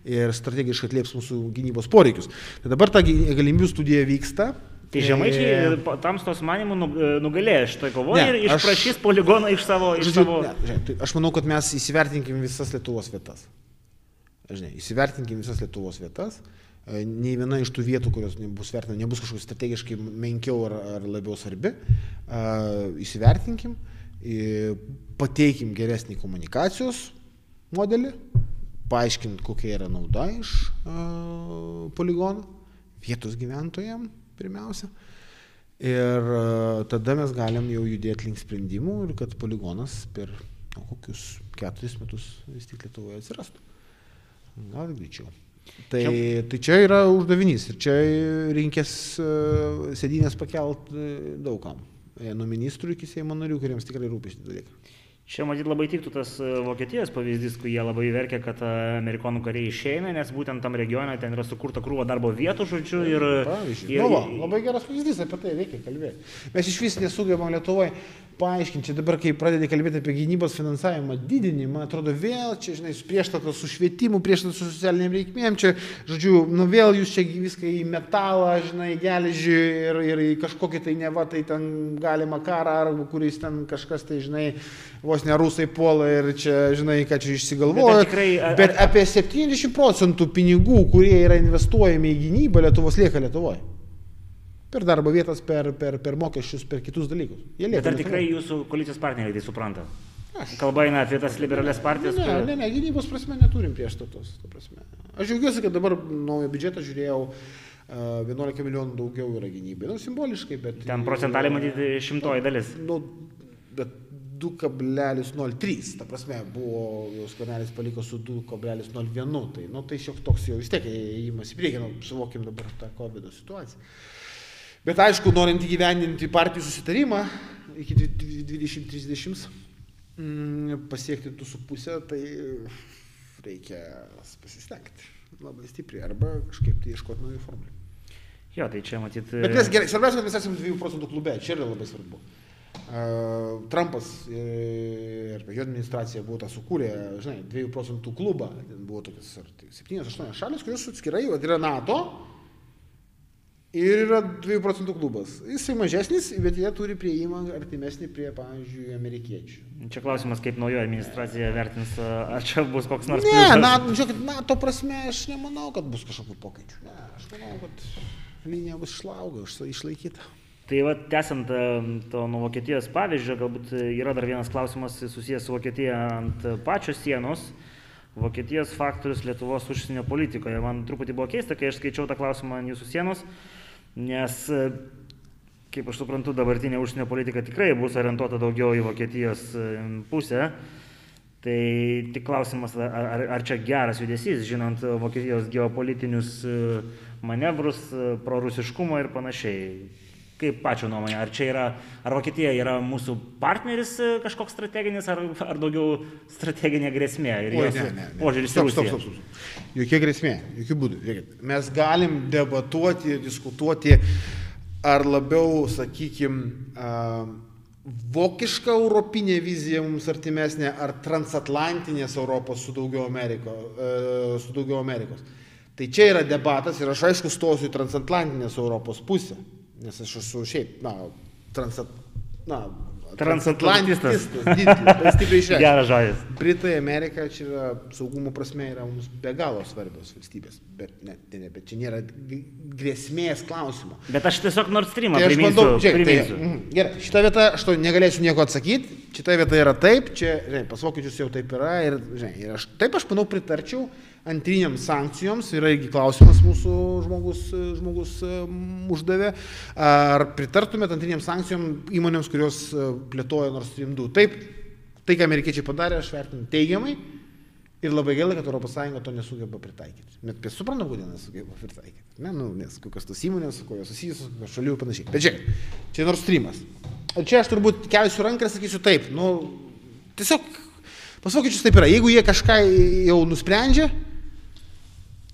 ir strategiškai atlieps mūsų gynybos poreikius. Tai dabar ta galimybių studija vyksta. Tai E, žemaičiai pa- tamstos manimų nu- nugalėjo šitoje kovoje ir aš- išprašys poligoną iš savo... Iš Žodžiu, savo... ne, žiūrėk, tai aš manau, kad mes įsivertinkim visas Lietuvos vietas. Žinai, įsivertinkim visas Lietuvos vietas. E, Nei viena iš tų vietų, kurios nebus vertinama, nebus kažkokia strategiškai menkiau ar, ar labiau svarbi. E, Įsivertinkim, e, pateikim geresnį komunikacijos modelį, paaiškint, kokia yra nauda iš e, poligono vietos gyventojams pirmiausia. Ir e, tada mes galim jau judėti link sprendimų ir kad poligonas per nu, kokius keturis metus vis tik Lietuvoje atsirastų. Gal greičiau. Tai, tai čia yra uždavinys ir čia reikės e, sėdynės pakelt e, daugam. E, Nuo ministrų iki Seimo narių, kuriems tikrai rūpi šitą dalyką. Čia matyt labai tiktų tas e, Vokietijos pavyzdys, kai jie labai verkia, kad amerikonų kariai išeina, nes būtent tam regione ten yra sukurta krūva darbo vietų, žodžiu, ir... Pavyzdžiui, ir nu va, labai geras pavyzdys, apie tai reikia kalbėti. Mes iš vis nesugebam Lietuvoje paaiškinti, čia dabar, kai pradedi kalbėti apie gynybos finansavimą didinimą, atrodo vėl čia, žinai, prieštatas su švietimu, prieštatas su socialiniam reikmėm, čia, žodžiu, nu vėl jūs čia viską į metalą, žinai, geležį ir, ir į kažkokį tai neva, tai ten galima karą, ar kuris ten kažkas tai, žinai, vos ne rusai puola ir čia, žinai, ką čia išsigalvoja. Bet tikrai- ar- Bet apie 70 procentų pinigų, kurie yra investuojami į gynybą, Lietuvos lieka Lietuvoje. Per darbo vietas, per, per, per mokesčius, per kitus dalykus. Jie Bet lieka ar tikrai jūsų koalicijos partneriai tai supranta? Kalba eina apie tas liberales partijas, Ne, kur... ne, ne, gynybos prasme neturim prieštatos. Aš džiaugiuosi, kad dabar naują biudžetą žiūrėjau, a, 11 milijonų daugiau yra gynybai. Nu, simboliškai, bet... ten procentaliai matyti šimtoji dalis. Nu, bet 2,03, ta prasme, buvo, jau skvernelis paliko su 2,01, tai, nu, tai šioks toks jau vis tiek įėjimas į priekį, nu, suvokim dabar tą COVID situaciją. Bet aišku, norint įgyvendinti partijų susitarimą iki 2030 mm, pasiekti 2,5, tai reikia pasistengti labai stipriai arba kažkaip tai ieškoti naujų formulių. Jo, tai čia matyti... Bet mes gerai, svarbiausia, kad mes esame 2 procentų klube, čia yra labai svarbu. Uh, Trumpas ir jo administracija buvo tą sukūrę, žinai, 2 procentų klubą, buvo tokias 7-8 šalis, kurios atskirai, yra NATO ir yra 2 procentų klubas. Jisai mažesnis, bet jie turi prieimą artimesnį prie, pavyzdžiui, amerikiečių. Čia klausimas, kaip naujoji administracija vertins, ar čia bus koks nors... Ne, pliusas. na, žiūrėkit, NATO prasme aš nemanau, kad bus kažkokių pokyčių. Ne, aš manau, kad linija bus išlauga, išlaikyta. Tai va, tęsiant to nuo Vokietijos pavyzdžio, galbūt yra dar vienas klausimas susijęs su Vokietija ant pačios sienos. Vokietijos faktorius Lietuvos užsienio politikoje. Man truputį buvo keista, kai aš skaičiau tą klausimą ant jūsų sienos, nes, kaip aš suprantu, dabartinė užsienio politika tikrai bus orientuota daugiau į Vokietijos e, pusę. Tai tik klausimas, ar, ar, čia geras judesys, žinant Vokietijos geopolitinius e, manevrus, e, prorusiškumą ir panašiai. Kaip pačio nuomonė, ar čia yra, ar Vokietija yra mūsų partneris e, kažkoks strateginis, ar, ar daugiau strateginė grėsmė ir Oi, jos ne, ne, ne. požiūris Stop, stop, stop, stop. Jokia grėsmė, jokių būdų. Mes galim debatuoti, diskutuoti, ar labiau, sakykime, vokiška europinė vizija mums artimesnė, ar transatlantinės Europos su daugiau, Ameriko, e, su daugiau Amerikos. Tai čia yra debatas ir aš aišku stosiu į transatlantinės Europos pusę, nes aš esu šiaip, na, transat, na, Transatlantistas. stipriai išreikštas. Geras žodis. Britai, Amerika čia yra saugumo prasme yra mums be galo svarbios valstybės, bet, ne, ne, ne, bet čia nėra grėsmės klausimo. Bet aš tiesiog Nord Streamą Tai aš priminsiu. bandau, žiūrėk, tai, priminsiu. mhm, gerai, šitą vietą aš to negalėsiu nieko atsakyti, šitą vietą yra taip, čia, žinai, pas vokiečius jau taip yra ir, žinai, ir aš taip aš manau pritarčiau antriniams sankcijoms, yra irgi klausimas mūsų žmogus, žmogus um, uždavė, ar pritartumėt antriniams sankcijom įmonėms, kurios uh, plėtoja Nord Stream 2. Taip, tai, ką amerikiečiai padarė, aš vertinu teigiamai. Ir labai gaila, kad ES to nesugeba pritaikyti. Bet mes suprantam, kodėl nesugeba pritaikyti. Ne, nu, nes kokios tos įmonės, su kuo jos susijusios, kokios šalių ir panašiai. Bet žiūrėk, čia Nord Streamas. Čia aš turbūt kelsiu ranką ir sakysiu taip, nu, tiesiog Pas vokiečius taip yra, jeigu jie kažką jau nusprendžia,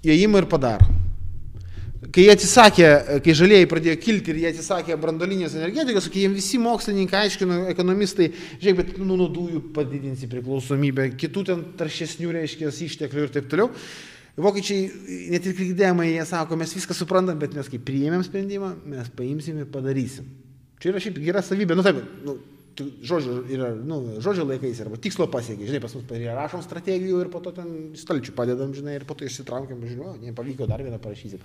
jie ima ir padaro. Kai jie atsisakė, kai žalieji pradėjo kilti ir jie atsisakė brandolinės energetikos, kai jiems visi mokslininkai aiškino, ekonomistai, žiūrėk, bet nu, nuo dujų padidinsi priklausomybę, kitų ten taršesnių, reiškia, išteklių ir taip toliau. Vokiečiai, net ir krikdėmai, jie sako, mes viską suprantam, bet mes kai priėmėm sprendimą, mes paimsim ir padarysim. Čia yra šiaip gera savybė, nu taip, nu, žodžio, yra, nu, žodžio laikais arba tikslo pasiekia, žinai, pas mus rašom strategijų ir po to ten stalčių padedam, žinai, ir po to išsitraukiam, žinai, nepavyko dar vieną parašyti.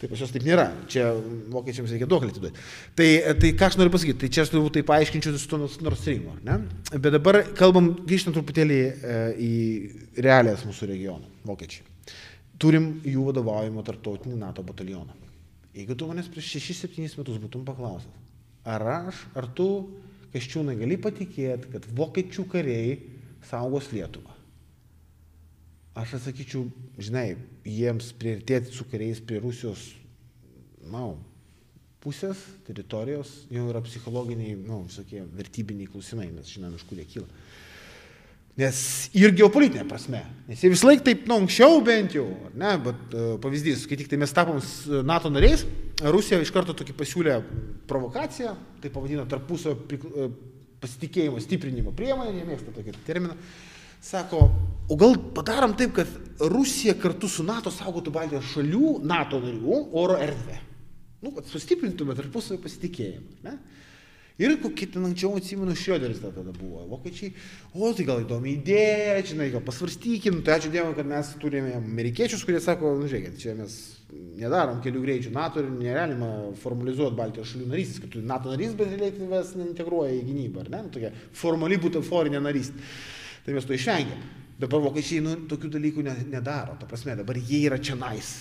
Tai pas juos taip nėra, čia vokiečiams reikia daug atiduoti. Tai, tai ką aš noriu pasakyti, tai čia aš turbūt tai paaiškinčiau su to Nord Stream, ne? Bet dabar kalbam, grįžtant truputėlį e, į realijas mūsų regioną, vokiečiai. Turim jų vadovaujimo tarptautinį NATO batalioną. Jeigu tu manęs prieš 6-7 metus būtum paklausęs, ar aš, ar tu Kaščiūnai, gali patikėti, kad vokiečių kariai saugos Lietuvą. Aš atsakyčiau, žinai, jiems prieartėti su kariais prie Rusijos, na, pusės teritorijos jau yra psichologiniai, na, visokie vertybiniai klausimai, mes žinome, iš kur jie kyla. Nes ir geopolitinė prasme. Nes jie vis laik taip, nu, anksčiau bent jau, ne, bet uh, pavyzdys, kai tik tai mes tapom NATO nariais, Rusija iš karto tokį pasiūlė provokaciją, tai pavadino tarpusio uh, pasitikėjimo stiprinimo priemonė, jie mėgsta tokį terminą. Sako, o gal padarom taip, kad Rusija kartu su NATO saugotų Baltijos šalių, NATO narių oro erdvę. Nu, kad sustiprintume tarpusavio pasitikėjimą. Ne? Ir kokį ten anksčiau atsimenu, Šioderis tada buvo. Vokiečiai, o tai gal įdomi idėja, žinai, gal pasvarstykim, tai ačiū Dievui, kad mes turime amerikiečius, kurie sako, nu žiūrėkit, čia mes nedarom kelių greičių NATO ir negalima formalizuoti Baltijos šalių narystės, kad NATO narys, bet realiai tavęs neintegruoja į gynybą, ar ne? Nu, tokia formali butaforinė narystė. Tai mes to išvengiam. Dabar vokiečiai nu, tokių dalykų nedaro, ta prasme, dabar jie yra čia nais.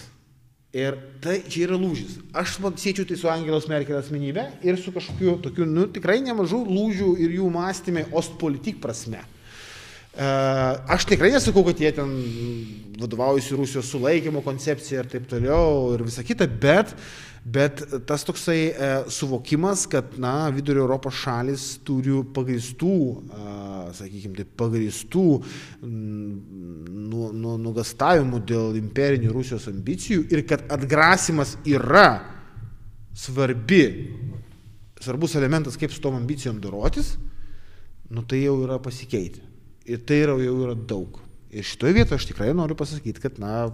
Ir tai čia yra lūžis. Aš siečiau tai su Angelos Merkel asmenybė ir su kažkokiu tokiu, nu, tikrai nemažu lūžių ir jų mąstymė ostpolitik prasme. Uh, aš tikrai nesakau, kad jie ten vadovaujasi Rusijos sulaikymo koncepcija ir taip toliau ir visa kita, bet uh, Bet tas toksai e, suvokimas, kad, na, vidurio Europos šalis turi pagristų, e, sakykime, tai pagristų nu, nu, nugastavimų dėl imperinių Rusijos ambicijų ir kad atgrasimas yra svarbi, svarbus elementas, kaip su tom ambicijom dorotis, nu tai jau yra pasikeitę. Ir tai yra, jau yra daug. Ir šitoje vietoje aš tikrai noriu pasakyti, kad, na,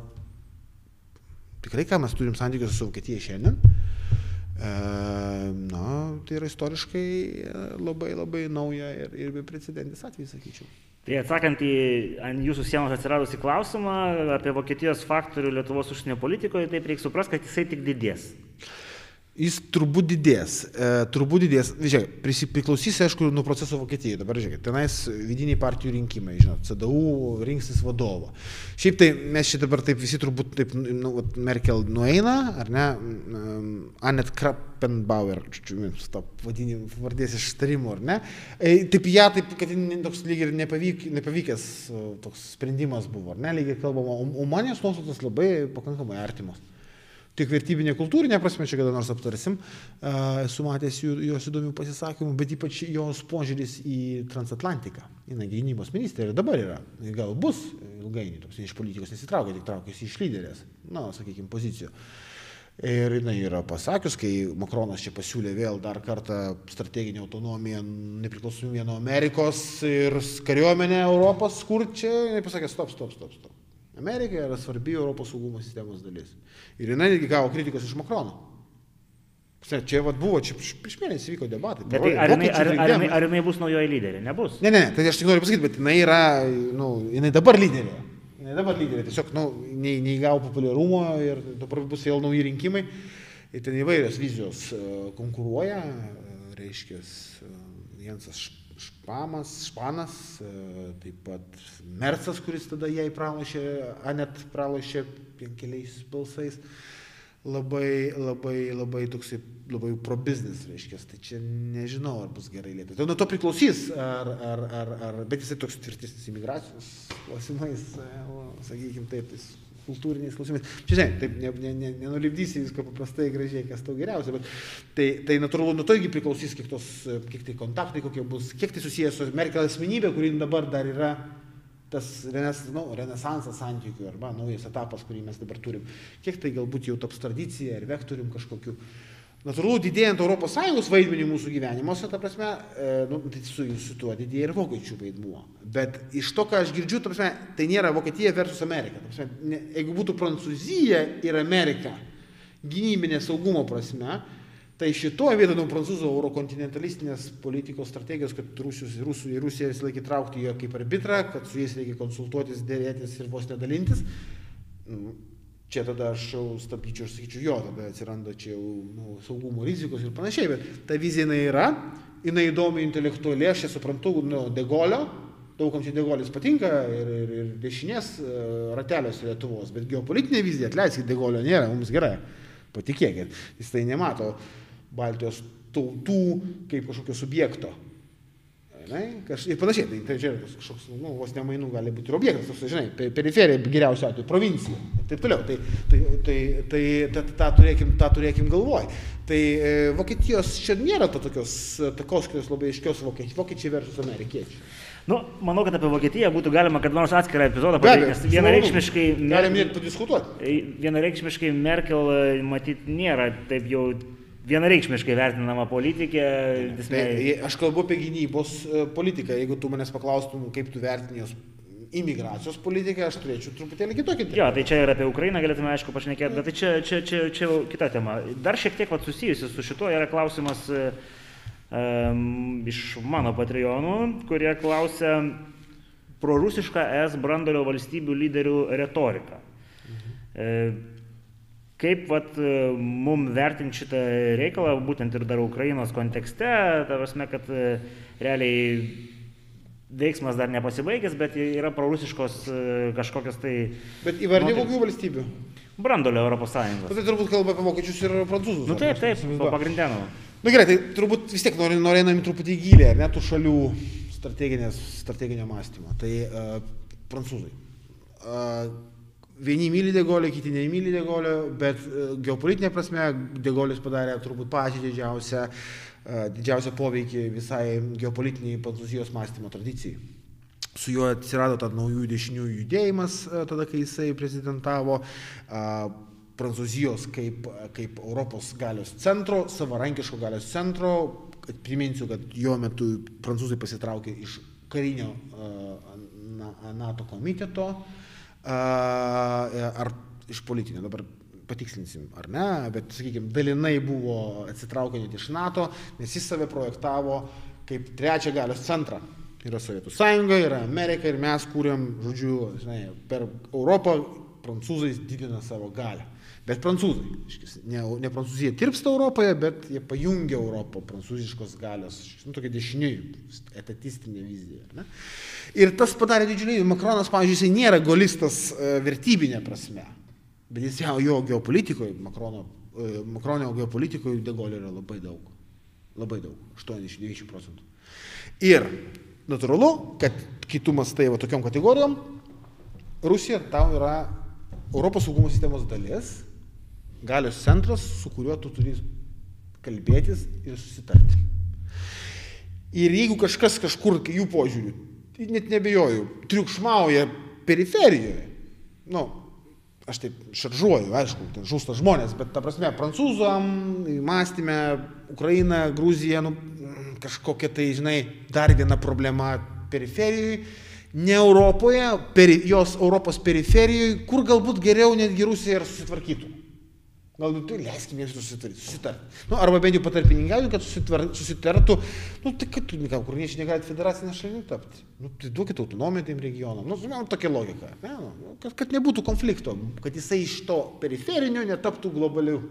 tikrai ką mes turim santykius su Vokietija šiandien, e, na, tai yra istoriškai e, labai labai nauja ir, ir beprecedentis atvejis, sakyčiau. Tai atsakant į jūsų sienos atsiradusi klausimą apie Vokietijos faktorių Lietuvos užsienio politikoje, taip reikia suprasti, kad jisai tik didės. Jis turbūt didės, e, turbūt didės, žiūrėk, priklausys, aišku, nuo proceso Vokietijoje. Dabar žiūrėk, tenais vidiniai partijų rinkimai, žinot, CDU rinksis vadovo. Šiaip tai mes čia dabar taip visi turbūt, taip, nu, Merkel nueina, ar ne, Anet Krappenbauer, tą vadinimą, vardės ištarimo, ar ne. E, taip ją, taip, kad toks lyg ir nepavyk, nepavykęs toks sprendimas buvo, ar ne, lygiai kalbama, o, o man jos nuostatos labai pakankamai artimos tiek vertybinė kultūrinė prasme, čia kada nors aptarsim, esu matęs jos įdomių pasisakymų, bet ypač jos požiūris į transatlantiką. Jis gynybos ministrė ir dabar yra, gal bus ilgainiui, toks iš politikos nesitraukia, tik traukiasi iš lyderės, na, sakykime, pozicijų. Ir jinai yra pasakius, kai Makronas čia pasiūlė vėl dar kartą strateginę autonomiją, nepriklausomybę nuo Amerikos ir kariuomenę Europos kurti, čia jinai pasakė stop, stop, stop, stop. Amerika yra svarbi Europos saugumo sistemos dalis. Ir jinai netgi gavo kritikos iš Makrono. Čia vat, buvo, čia prieš mėnesį vyko debatai. Bet tai ar, jinai, ar, ar, jinai, ar jinai bus naujoji lyderė? Nebus. Ne, ne, tai aš tik noriu pasakyti, bet jinai yra, nu, jinai dabar lyderė. Jinai dabar lyderė. Tiesiog, nu, nei, neįgavo populiarumo ir dabar bus vėl nauji rinkimai. Ir ten įvairios vizijos e, konkuruoja, reiškia, e, Jensas Špamas, Španas, taip pat Mercas, kuris tada jai pralašė, Anet pralašė keliais balsais labai, labai, labai toksai, labai pro biznis, reiškia, tai čia nežinau, ar bus gerai Lietuvai. Tai nuo to priklausys, ar, ar, ar, ar, bet jisai toks tvirtesnis imigracijos klausimais, e, sakykime taip, tais kultūriniais klausimais. Čia, žinai, taip ne, ne, ne, nenulipdysi viską paprastai gražiai, kas tau geriausia, bet tai, tai natūralu, nuo to irgi priklausys, kiek, tos, kiek tai kontaktai kokie bus, kiek tai susijęs su Merkel asmenybė, kuri dabar dar yra tas renes, nu, renesansas santykių arba naujas etapas, kurį mes dabar turim, kiek tai galbūt jau taps tradicija ir vektorium kažkokiu. Natūralu, didėjant ES vaidmenį mūsų gyvenimuose, ta prasme, e, nu, tai su, su tuo didėja ir vokiečių vaidmuo. Bet iš to, ką aš girdžiu, ta prasme, tai nėra Vokietija versus Amerika. Prasme, ne, jeigu būtų Prancūzija ir Amerika gynybinė saugumo prasme, Tai šitoje vietoje nuo prancūzų eurokontinentalistinės politikos strategijos, kad Rusijos, Rusų Rusiją visą laiką traukti jo kaip arbitrą, kad su jais reikia konsultuotis, dėrėtis ir vos nedalintis, nu, čia tada aš jau stabdyčiau ir sakyčiau, jo, tada atsiranda čia jau nu, saugumo rizikos ir panašiai, bet ta vizija jinai yra, jinai įdomi intelektualiai, aš ją suprantu, nu, degolio, daugam čia degolis patinka ir, ir, ir dešinės e, rateliuose Lietuvos, bet geopolitinė vizija, atleiskit, degolio nėra, mums gerai, patikėkit, jis tai nemato Baltijos tautų kaip kažkokio subjekto. Ne, kaž, ir panašiai, tai, tai čia kažkoks, nu, vos nemainų gali būti ir objektas, toks, žinai, periferija geriausiu atveju, provincija ir taip toliau. Tai, tai, tai, tai tą, tą, turėkim, tą turėkim galvoj. Tai e, Vokietijos čia nėra to tokios takos, kurios labai aiškios vokiečiai, vokiečiai versus amerikiečiai. Nu, manau, kad apie Vokietiją būtų galima kad nors atskirą epizodą padaryti, nes vienareikšmiškai... Galim ir padiskutuoti. Vienareikšmiškai Merkel, matyt, nėra taip jau vienareikšmiškai vertinama politikė. Tai, aš kalbu apie gynybos e, politiką. Jeigu tu manęs paklaustum, kaip tu vertini jos imigracijos politiką, aš turėčiau truputėlį kitokį. Jo, tai čia ir apie Ukrainą galėtume aišku pašnekėti, bet tai čia, čia, čia, čia kita tema. Dar šiek tiek vat, susijusi su šituo yra klausimas um, iš mano patreonų, kurie klausia prorusišką ES brandolio valstybių lyderių retoriką. Mhm. E, kaip vat, e, mum vertinti šitą reikalą, būtent ir dar Ukrainos kontekste, ta prasme, kad e, realiai veiksmas dar nepasibaigęs, bet yra prorusiškos e, kažkokios tai... Bet įvardė kokių valstybių? Brandolio Europos Sąjungos. Nu, tai turbūt kalba apie vokiečius ir prancūzus. Nu taip, taip, pagrindinų. Na nu, gerai, tai turbūt vis tiek norėjome truputį gilį, ar ne, tų šalių strateginio mąstymo. Tai uh, prancūzai. Uh, vieni myli Degolį, kiti nemyli Degolio, bet e, geopolitinė prasme Degolis padarė turbūt pačią didžiausią, e, didžiausią poveikį visai geopolitiniai prancūzijos mąstymo tradicijai. Su juo atsirado tad naujų dešinių judėjimas, e, tada kai jisai prezidentavo. Prancūzijos kaip, kaip Europos galios centro, savarankiško galios centro. Priminsiu, kad jo metu prancūzai pasitraukė iš karinio NATO komiteto. Uh, ar iš politinio, dabar patikslinsim, ar ne, bet, sakykime, dalinai buvo atsitraukę net iš NATO, nes jis save projektavo kaip trečią galios centrą. Yra Sovietų sąjunga, yra Amerika ir mes kūrėm, žodžiu, žinai, per Europą prancūzai didina savo galę. Bet prancūzai, ne, ne Prancūzija tirpsta Europoje, bet jie pajungia Europą prancūziškos galios, nu, tokia dešiniai, etatistinė vizija. Ne? Ir tas padarė didžiulį, Makronas, pavyzdžiui, jisai nėra golistas e, vertybinė prasme, bet jis jau jo geopolitikoje, Makrono, e, Makronio geopolitikoje degolio yra labai daug. Labai daug, 80-90 procentų. Ir natūralu, kad kitų mastai va tokiom kategorijom, Rusija tau yra Europos saugumo sistemos dalis, galios centras, su kuriuo tu turi kalbėtis ir susitarti. Ir jeigu kažkas kažkur, jų požiūrių, tai net nebejoju, triukšmauja periferijoje, nu, aš taip šaržuoju, aišku, ten žūsta žmonės, bet ta prasme, prancūzam, mąstymė, Ukraina, Gruzija, nu, kažkokia tai, žinai, dar viena problema periferijoje, ne Europoje, peri, jos Europos periferijoje, kur galbūt geriau netgi Rusija ir susitvarkytų. Galbūt tai leiskime jiems susitarti. susitarti. Nu, arba bent jau patarpininkauti, kad susitvar, susitartų. Nu, tai kad tu, ką, ukrainiečiai negali federacinė šalimi tapti. Nu, tai duokit autonomiją tiem regionam. Nu, man tokia logika. Ne, nu, kad, kad nebūtų konflikto, kad jisai iš to periferinio netaptų globaliu.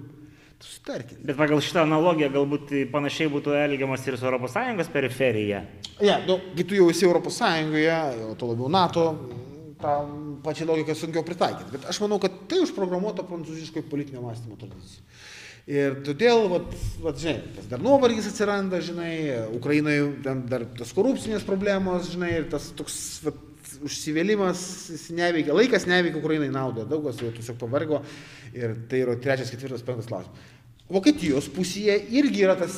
Susitarkit. Bet pagal šitą analogiją galbūt panašiai būtų elgiamas ir su ES periferija. Ne, ja, nu, kai tu jau esi ES, o to labiau NATO, tą pačią logiką sunkiau pritaikyti. Bet aš manau, kad tai užprogramuota prancūziškoje politinio mąstymo tradicija. Ir todėl, vat, vat, žinai, tas dar nuovargis atsiranda, žinai, Ukrainoje dar tas korupcinės problemos, žinai, ir tas toks vat, užsivėlimas, jis neveikia, laikas neveikia Ukrainai naudą, daug kas jau tiesiog pavargo ir tai yra trečias, ketvirtas, penktas klausimas. Vokietijos pusėje irgi yra tas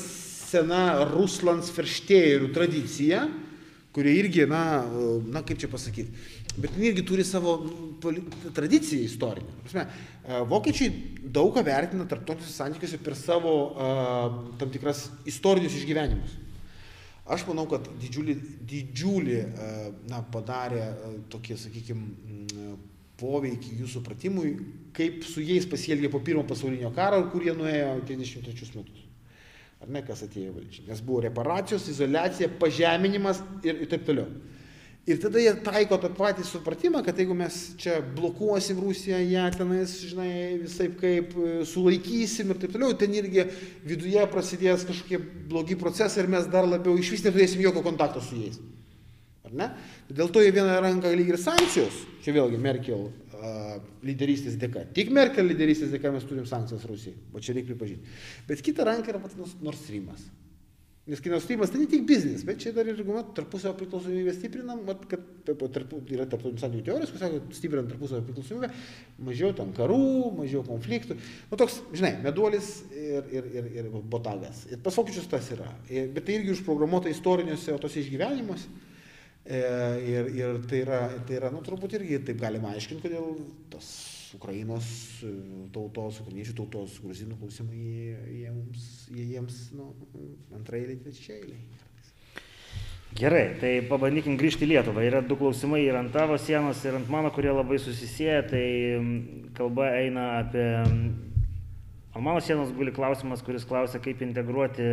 sena Ruslans Ferštėjerių tradicija, kurie irgi, na, na kaip čia pasakyti, bet jie irgi turi savo nu, tradiciją istorinę. Prasme, vokiečiai daug ką vertina tarptautiniuose santykiuose per savo uh, tam tikras istorinius išgyvenimus. Aš manau, kad didžiulį, didžiulį na, padarė tokį, sakykime, poveikį jų supratimui, kaip su jais pasielgė po pirmo pasaulinio karo, kur jie nuėjo 93 metus. Ar ne, kas atėjo valdžiai. Nes buvo reparacijos, izolacija, pažeminimas ir, ir taip toliau. Ir tada jie taiko tą patį supratimą, kad jeigu mes čia blokuosim Rusiją, ją tenais, žinai, visai kaip e, sulaikysim ir taip toliau, ten irgi viduje prasidės kažkokie blogi procesai ir mes dar labiau iš vis neturėsim jokio kontakto su jais. Ar ne? Dėl to jie vieną ranką lyg ir sankcijos, čia vėlgi Merkel lyderystės dėka. Tik Merkel lyderystės dėka mes turim sankcijas Rusijai, o čia reikia pripažinti. Bet kita ranka yra pats Nord Streamas. Nes kinos tyrimas tai ne tik biznis, bet čia dar ir tarpusavio priklausomybę stiprinam, mat, kad tarp, yra tarptautinių santykių teorijos, kur sako, stiprinant tarpusavio priklausomybę, mažiau ten karų, mažiau konfliktų. Nu toks, žinai, meduolis ir, ir, ir, ir botagas. Ir pas vokiečius tas yra. Ir, bet tai irgi užprogramuota istoriniuose tose išgyvenimuose. E, ir, ir tai yra, tai yra, nu turbūt irgi taip galima aiškinti, kodėl tas Ukrainos e, tautos, ukrainiečių tautos, gruzinų klausimai, jie, jie, mums, jie jiems nu, antrailiai, trečiailiai. Gerai, tai pabandykim grįžti į Lietuvą. Yra du klausimai ir ant tavo sienos, ir ant mano, kurie labai susisieja. Tai kalba eina apie... Ant mano sienos guli klausimas, kuris klausia, kaip integruoti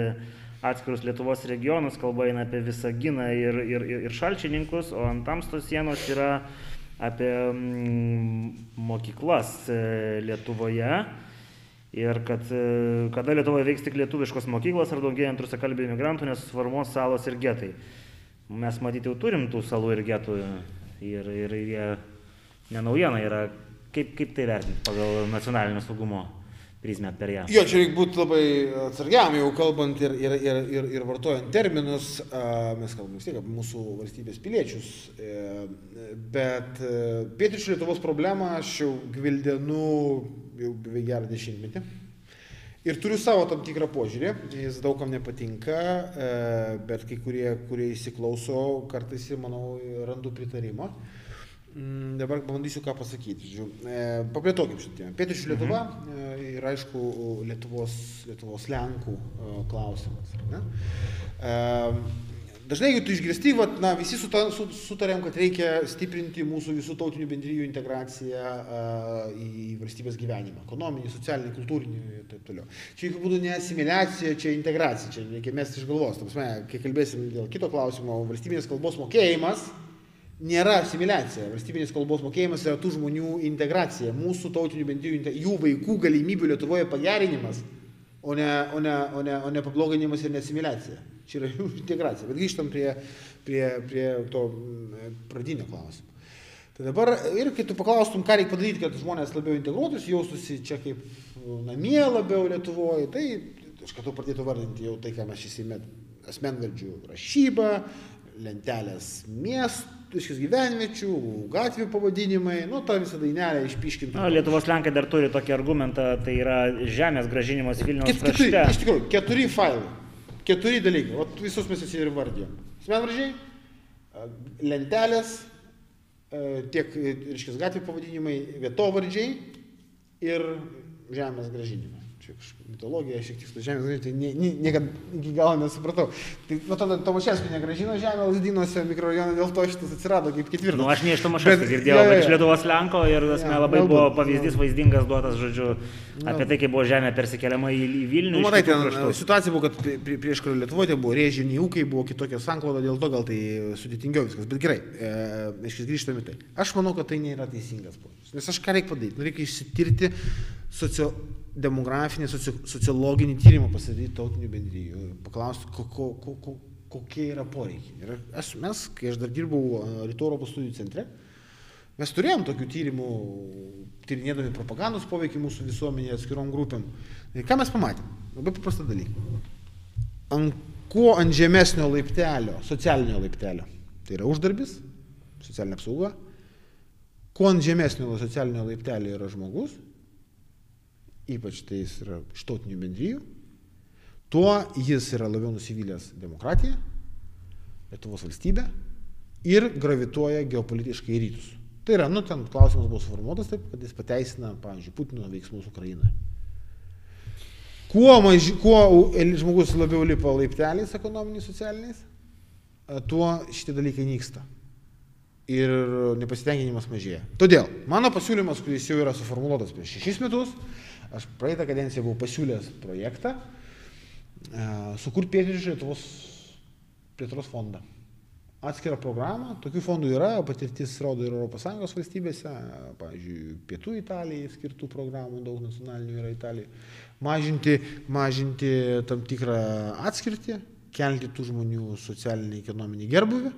atskirus Lietuvos regionus. Kalba eina apie Visaginą ir, ir, ir, ir Šalčininkus, o ant tamstos sienos yra apie mm, mokyklas e, Lietuvoje ir kad e, kada Lietuvoje veiks tik lietuviškos mokyklos ar daugėjant rusakalbių imigrantų nesusiformuos salos ir getai. Mes matyti jau turim tų salų ir getų ir, ir jie nenaujiena yra. Kaip, kaip tai vertinti pagal nacionalinio saugumo prizmę per ją. Jo, čia reikia būti labai atsargiam, jau kalbant ir, ir, ir, ir, ir vartojant terminus, mes kalbame vis tiek apie mūsų valstybės piliečius, e, bet e, pietryčių Lietuvos problemą aš jau gvildenu jau beveik gerą dešimtmetį. Ir turiu savo tam tikrą požiūrį, jis daugam nepatinka, e, bet kai kurie, kurie įsiklauso, kartais, manau, randu pritarimą. Mm, dabar pabandysiu ką pasakyti. E, paplėtokim šitą. Pietryčių Lietuva mhm. E, ir aišku Lietuvos, Lietuvos Lenkų e, klausimas. Ne? Dažnai, jeigu tu išgirsti, vat, na, visi sutarėm, kad reikia stiprinti mūsų visų tautinių bendryjų integraciją uh, į valstybės gyvenimą. Ekonominį, socialinį, kultūrinį ir taip toliau. Čia jokių būdų ne asimiliacija, čia integracija, čia reikia mesti iš galvos. Prasme, kai kalbėsim dėl kito klausimo, valstybinės kalbos mokėjimas nėra asimiliacija. Valstybinis kalbos mokėjimas yra tų žmonių integracija, mūsų tautinių bendrijų, jų vaikų galimybių Lietuvoje pagerinimas, o ne, o ne, o ne, o ne pabloginimas ir nesimiliacija. Čia yra (laughs) jų integracija. Bet grįžtam prie, prie, prie to mm, pradinio klausimo. Tai dabar ir kai tu paklaustum, ką reikia padaryti, kad žmonės labiau integruotųsi, jaustųsi čia kaip namie labiau Lietuvoje, tai iš karto pradėtų vardinti jau tai, ką mes įsimėt asmenvardžių rašybą, lentelės miestų reiškia, gyvenviečių, gatvių pavadinimai, nu, tą visą dainelę išpiškinti. Na, Lietuvos Lenkai dar turi tokį argumentą, tai yra žemės gražinimas Vilniaus Ket, keturi, krašte. Iš tikrųjų, keturi failai, keturi dalykai, o visus mes visi ir vardėjom. Smenvardžiai, lentelės, tiek, reiškia, gatvių pavadinimai, vietovardžiai ir žemės gražinimas čia kažkokia mitologija, šiek tiek su žemės, tai nie, nie, niekada iki galo nesupratau. Tai nuo tada Tomaševskį negražino žemę Lasdynuose mikrorajoną, dėl to šitas atsirado kaip ketvirtas. Nu, aš ne iš Tomaševskio girdėjau, ja, ja, ja. bet iš Lietuvos Lenko ir ja, labai galbūt, buvo pavyzdys ja. vaizdingas duotas, žodžiu, apie tai, kaip buvo žemė persikeliama į, į Vilnių. Nu, matai, ten kraštų. situacija buvo, kad prie, prieš karą Lietuvoje buvo rėžiniai ūkiai, buvo kitokia sankloda, dėl to gal tai sudėtingiau viskas. Bet gerai, e, aš grįžtame tai. Aš manau, kad tai nėra teisingas požiūris. Nes aš ką reikia padaryti? Nu, reikia išsitirti socio demografinį, soci, sociologinį tyrimą pasidaryti tautinių bendryjų, paklausti, ko, ko, ko, ko, kokie yra poreikiai. Ir aš, mes, kai aš dar dirbau Rytų Europos studijų centre, mes turėjom tokių tyrimų, tyrinėdami propagandos poveikį mūsų visuomenėje atskirom grupėm. Ir ką mes pamatėm? Labai paprastą dalyką. Ant kuo ant žemesnio laiptelio, socialinio laiptelio, tai yra uždarbis, socialinė apsauga, kuo ant žemesnio socialinio laiptelio yra žmogus, ypač tai jis yra iš tautinių bendryjų, tuo jis yra labiau nusivylęs demokratiją, Lietuvos valstybę ir gravituoja geopolitiškai į rytus. Tai yra, nu, ten klausimas buvo suformuotas taip, kad jis pateisina, pavyzdžiui, Putino veiksmus Ukrainoje. Kuo, maži, kuo žmogus labiau lipa laipteliais ekonominiais, socialiniais, tuo šitie dalykai nyksta. Ir nepasitenkinimas mažėja. Todėl mano pasiūlymas, kuris jau yra suformuoluotas prieš šešis metus, aš praeitą kadenciją buvau pasiūlęs projektą, sukurti pietryčių Lietuvos plėtros fondą atskirą programą, tokių fondų yra, patirtis rodo ir ES valstybėse, pavyzdžiui, Pietų Italijai skirtų programų daug nacionalinių yra Italijai, mažinti, mažinti tam tikrą atskirtį, kelti tų žmonių socialinį, ekonominį gerbuvį,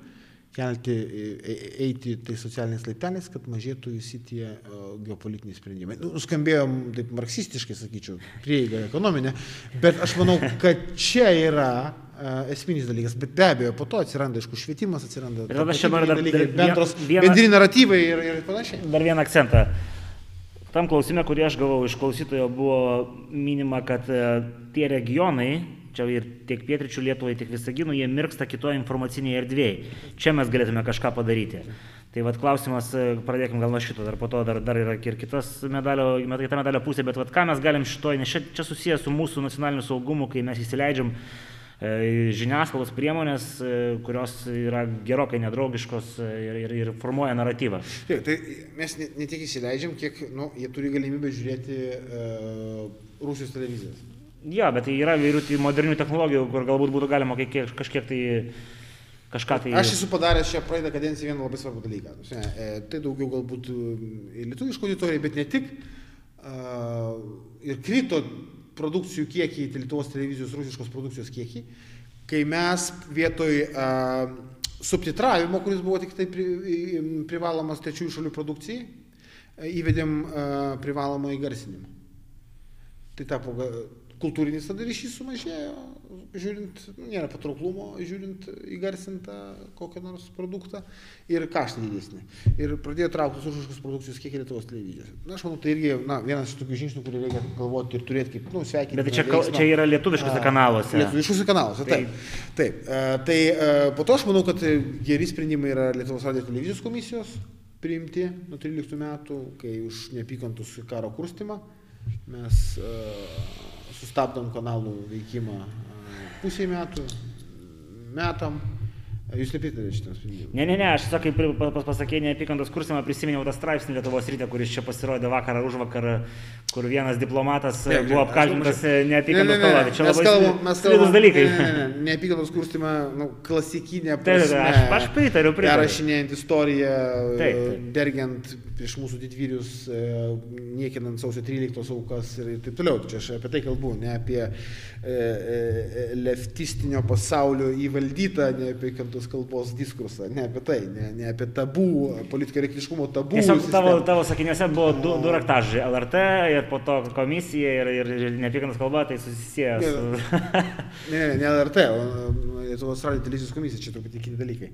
kelti, e, e, eiti tai socialiniais laipteliais, kad mažėtų visi tie geopolitiniai sprendimai. Nu, skambėjo taip marksistiškai, sakyčiau, prieiga ekonominė, bet aš manau, kad čia yra esminis dalykas, bet be abejo, po to atsiranda, aišku, švietimas, atsiranda ir aš čia noriu dar, dalykai, bendros, vieną, bendri naratyvai ir, ir panašiai. Dar vieną akcentą. Tam klausime, kurį aš gavau iš klausytojo, buvo minima, kad e, tie regionai, čia ir tiek pietričių Lietuvai, tiek Visaginų, jie mirksta kitoje informacinėje erdvėje. Čia mes galėtume kažką padaryti. Tai vad klausimas, e, pradėkim gal nuo šito, dar po to dar, dar yra ir kitas medalio, kita medalio pusė, bet vad ką mes galim šitoje, nes čia, čia susijęs su mūsų nacionaliniu saugumu, kai mes įsileidžiam E, žiniasklaidos priemonės, e, kurios yra gerokai nedraugiškos e, ir, ir, ir formuoja naratyvą. Taip, tai mes ne, ne tiek įsileidžiam, kiek nu, jie turi galimybę žiūrėti uh, Rusijos televizijas. Ja, bet tai yra įvairių modernių technologijų, kur galbūt būtų galima kiek, kažkiek tai kažką tai... Aš esu padaręs šią praeitą kadenciją vieną labai svarbų dalyką. Tai daugiau galbūt lietuviško auditorijai, bet ne tik. Ir krito produkcijų kiekį, Lietuvos televizijos rusiškos produkcijos kiekį, kai mes vietoj uh, subtitravimo, kuris buvo tik tai pri, privalomas trečiųjų šalių produkcijai, įvedėm uh, privalomą įgarsinimą. Tai tapo kultūrinis tada ryšys sumažėjo, žiūrint, nėra patrauklumo, žiūrint įgarsintą kokią nors produktą ir kaštai didesni. Ir pradėjo trauktis užraškus produkcijos kiek Lietuvos televizijos. Na, aš manau, tai irgi na, vienas iš tokių žingsnių, kurį reikia galvoti ir turėti kaip, nu, sveikinti. Bet čia, veiksmą. čia yra lietuviškose kanaluose. Lietuviškose kanaluose, taip. Taip. taip. Uh, tai uh, po to aš manau, kad geri sprendimai yra Lietuvos radio televizijos komisijos priimti nuo 13 metų, kai už neapykantus karo kurstimą mes uh, sustabdom kanalų veikimą pusiai metų, metam. Jūs nepritarėte šitam sprendimui? Ne, ne, ne, aš tiesiog kaip pas, pasakė neapykantos kursimą prisiminiau tą straipsnį Lietuvos rytė, kuris čia pasirodė vakar ar už vakar, kur vienas diplomatas ne, buvo apkaltintas neapykantos kalba. Tai čia labai kalbam, mes kalbam dalykai. Ne, ne, ne, neapykantos kurstimą, nu, klasikinė prasme. Taip, aš, aš pritariu, pritariu. Perrašinėjant istoriją, taip, taip. dergiant prieš mūsų didvyrius, e, niekinant sausio 13 aukas ir taip toliau. Čia aš apie tai kalbu, ne apie e, e, leftistinio pasaulio įvaldytą neapykantos kalbos diskursą, ne apie tai, ne, ne apie tabų, politikorektiškumo tabų. Tiesiog tavo, tavo sakiniuose buvo du, du raktažai - LRT ir po to komisija ir, ir neapykantos kalba, tai susisieja su... (laughs) ne, ne, ne LRT, o Lietuvos radio televizijos komisija, čia truputį kiti dalykai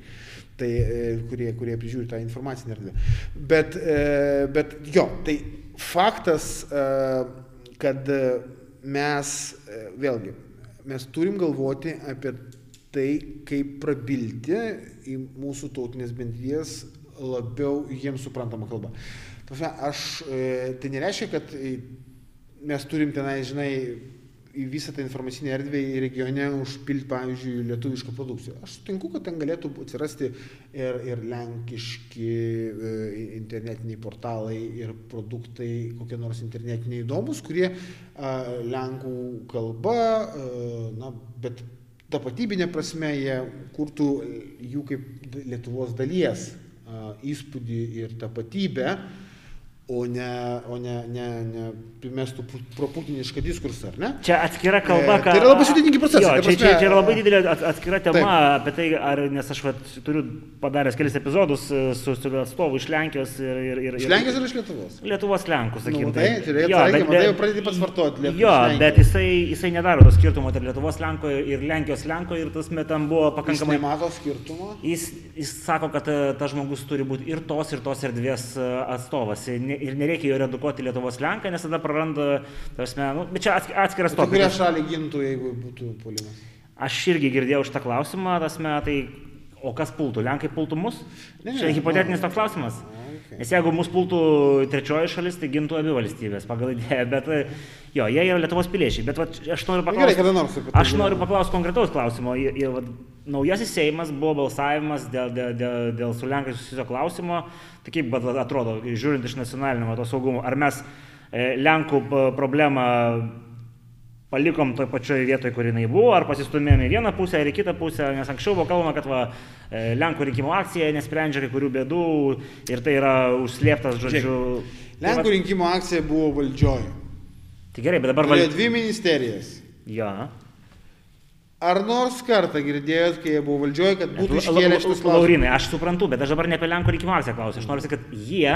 tai, e, kurie, kurie prižiūri tą informacinę erdvę. Bet, e, bet jo, tai faktas, e, kad mes, vėlgi, mes turim galvoti apie tai, kaip prabilti į mūsų tautinės bendrijas labiau jiems suprantamą kalbą. Aš, tai nereiškia, kad mes turim tenai, žinai, į visą tą informacinę erdvę į regione užpilti, pavyzdžiui, lietuvišką produkciją. Aš sutinku, kad ten galėtų atsirasti ir, ir lenkiški e, internetiniai portalai ir produktai, kokie nors internetiniai įdomus, kurie a, lenkų kalba, a, na, bet tapatybinė prasme jie kurtų jų kaip Lietuvos dalies įspūdį ir tapatybę o ne, o ne, ne, ne primestų proputinišką diskursą, ar ne? Čia atskira kalba, ką... E, tai yra labai sudėtingi procesai. Jo, čia, čia, čia yra labai didelė atskira tema taip. apie tai, ar, nes aš vat, turiu padaręs kelis epizodus e, su, su atstovu iš Lenkijos ir... ir, ir iš Lenkijos ir iš Lietuvos? Lietuvos Lenkų, sakykime. Nu, tai, tai bet, bet, jau pradėti pats vartoti Lietuvos. Jo, bet jisai, jisai nedaro to skirtumo tarp Lietuvos Lenko ir Lenkijos Lenko ir tas metam buvo pakankamai... Jis nemato skirtumo? Jis, jis sako, kad e, tas žmogus turi būti ir tos, ir tos erdvės atstovas. Ir nereikia jo redukuoti Lietuvos Lenką, nes tada praranda, tarsi, nu, bet čia atskiras topikas. Kurią šalį gintų, jeigu būtų polimas? Aš irgi girdėjau šitą klausimą, tasme, tai o kas pultų? Lenkai pultų mus? Ne, ne, Čia hipotetinis nu, toks klausimas. okay. Nes jeigu mus pultų trečioji šalis, tai gintų abi valstybės pagal idėją, bet jo, jie yra Lietuvos piliečiai. Bet vat, aš noriu paklausti. tai Aš noriu paklausti konkretaus klausimo. Ir, ir, vat, naujasis Seimas buvo balsavimas dėl, dėl, dėl, dėl su Lenkai susijusio klausimo. Tai kaip atrodo, žiūrint iš nacionalinio to saugumo, ar mes e, Lenkų problemą palikom toj pačioj vietoje, kur jinai buvo, ar pasistumėjome į vieną pusę ar į kitą pusę, nes anksčiau buvo kalbama, kad va, e, Lenkų rinkimų akcija nesprendžia kai kurių bėdų ir tai yra užslėptas, žodžiu. Tai, Lenkų va, rinkimų akcija buvo valdžioj. tai gerai, bet dabar valdžia. dvi ministerijas. Ja. Ar nors kartą girdėjot, kai jie buvo valdžioj, kad būtų iškėlę šitus klausimus? Laurinai, aš suprantu, bet aš dabar ne apie Lenkų rinkimų akciją klausiu. Aš noriu sakyti, kad jie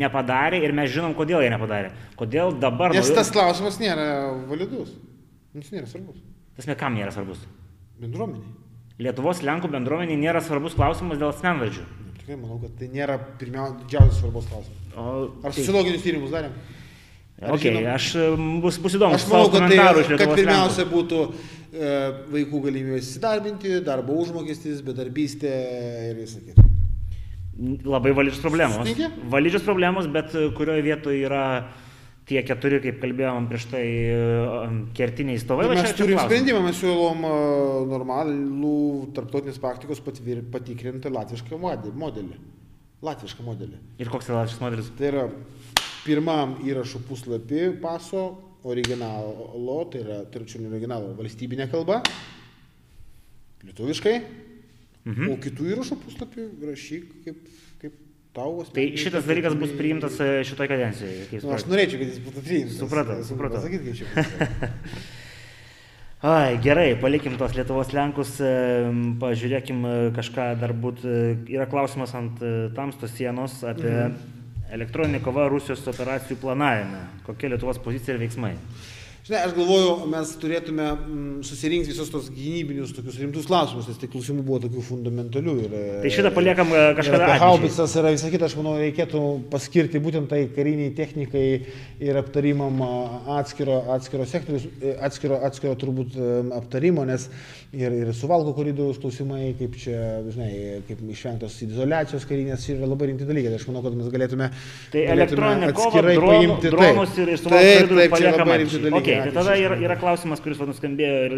nepadarė ir mes žinom, kodėl jie nepadarė. Kodėl dabar... Nes tas klausimas nėra validus. Jis nėra svarbus. Tasme, kam nėra svarbus? Bendruomeniai. Lietuvos Lenkų bendruomenė nėra svarbus klausimas dėl asmenvardžių. Tikrai manau, kad tai nėra pirmiausia didžiausias svarbos klausimas. O, Ar tai- sociologinius tyrimus darėm? ar Ok, žinom? aš bus, bus įdomu. Aš manau, kad, tai, kad pirmiausia Lenkų. būtų e, vaikų galimybės įsidarbinti, darbo užmokestis, bedarbystė ir visą kitą. Labai validžios problemos. Sutinki? Validžios problemos, bet e, kurioje vietoje yra tie keturi, kaip kalbėjom prieš tai, e, kertiniai stovai. va Mes čia- čia turim sprendimą, mes siūlom e, normalų tarptautinės praktikos patvir, patikrinti latvišką model- modelį. Latvišką modelį. Ir koks yra šis modelis? Tai yra pirmam įrašų puslapį paso originalo, tai yra trečiųjų originalo valstybinė kalba, lietuviškai, mhm. o kitų įrašų puslapį rašyk kaip tau Tai šitas dalykas tu- bus priimtas e, šitoj kadencijoje. Nu, aš norėčiau, kad jis būtų priimtas. Supratau, supratau. Bus. (laughs) Ai, gerai, palikim tos Lietuvos Lenkus, e, pažiūrėkim e, kažką dar būt. Yra klausimas ant tamstos sienos apie mhm. elektroninį kovą Rusijos operacijų planavime. Kokia Lietuvos pozicija ir veiksmai? Žinai, aš galvoju, mes turėtume mm, susirinkti visus tos gynybinius, tokius rimtus klausimus, nes tai klausimų buvo tokių fundamentalių. Ir, Tai šitą paliekam e, kažkada. haubicas ir visą kitą, aš manau, reikėtų paskirti būtent tai kariniai technikai ir aptarimam atskiro, atskiro sektorius, e, atskiro, atskiro turbūt aptarimo, nes ir, ir suvalko koridoriaus klausimai, kaip čia, žinai, kaip išvengtos izolacijos karinės yra labai rimti dalykai. Tai aš manau, kad mes galėtume, Tai elektroninė kova, paimti dronus ir Taip, suvalkų taip, čia paliekam labai rimti ateičiai. dalykai. Okay, tai tada yra, yra klausimas, kuris nuskambėjo ir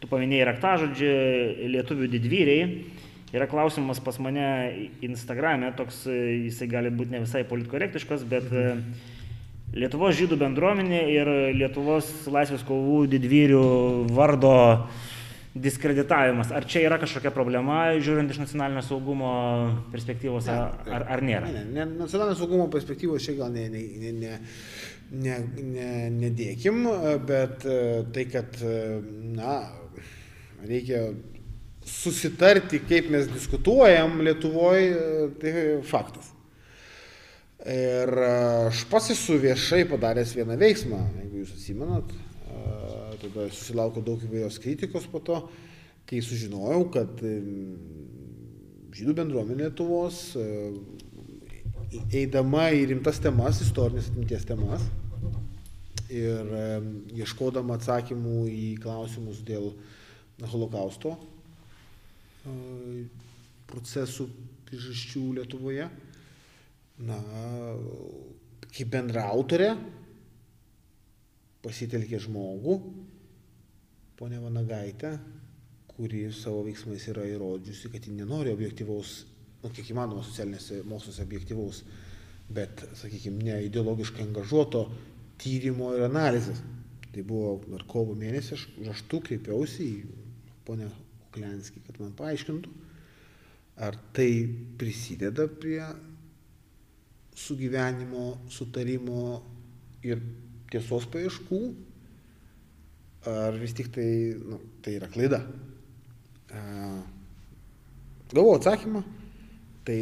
tu paminėjai raktažodžių lietuvių didvyriai. Yra klausimas pas mane Instagram'e, toks jisai gali būti ne visai politkorektiškas, bet e, Lietuvos žydų bendruomenė ir Lietuvos laisvės kovų didvyrių vardo diskreditavimas. Ar čia yra kažkokia problema, žiūrint iš nacionalinio saugumo perspektyvos, ar, ar, ar nėra? Ne, ne, ne, nacionalinio saugumo perspektyvos čia gal ne, ne, ne, ne, ne, ne, nedėkim, bet e, tai, kad, e, na, reikia susitarti, kaip mes diskutuojam Lietuvoje, tai faktas. Ir aš pats esu viešai padaręs vieną veiksmą, jeigu jūs atsimenat, tada susilaukiau daug įvairios kritikos po to, kai sužinojau, kad žydų bendruomenė Lietuvos, e, eidama į rimtas temas, istorinės atminties temas ir ieškodama atsakymų į klausimus dėl holokausto e, procesų priežasčių Lietuvoje, na, kaip bendra autorė pasitelkė žmogų, ponę Vanagaitę, kuri savo veiksmais yra įrodžiusi, kad ji nenori objektivaus, nu, kiek įmanoma socialinėse moksluose objektivaus, bet, sakykime, ne ideologiškai angažuoto tyrimo ir analizės. Tai buvo dar kovo mėnesį, aš raštu kreipiausi į ponę Klenskį, kad man paaiškintų, ar tai prisideda prie sugyvenimo, sutarimo ir tiesos paieškų, ar vis tik tai, nu, tai yra klaida. E, Gavau atsakymą, tai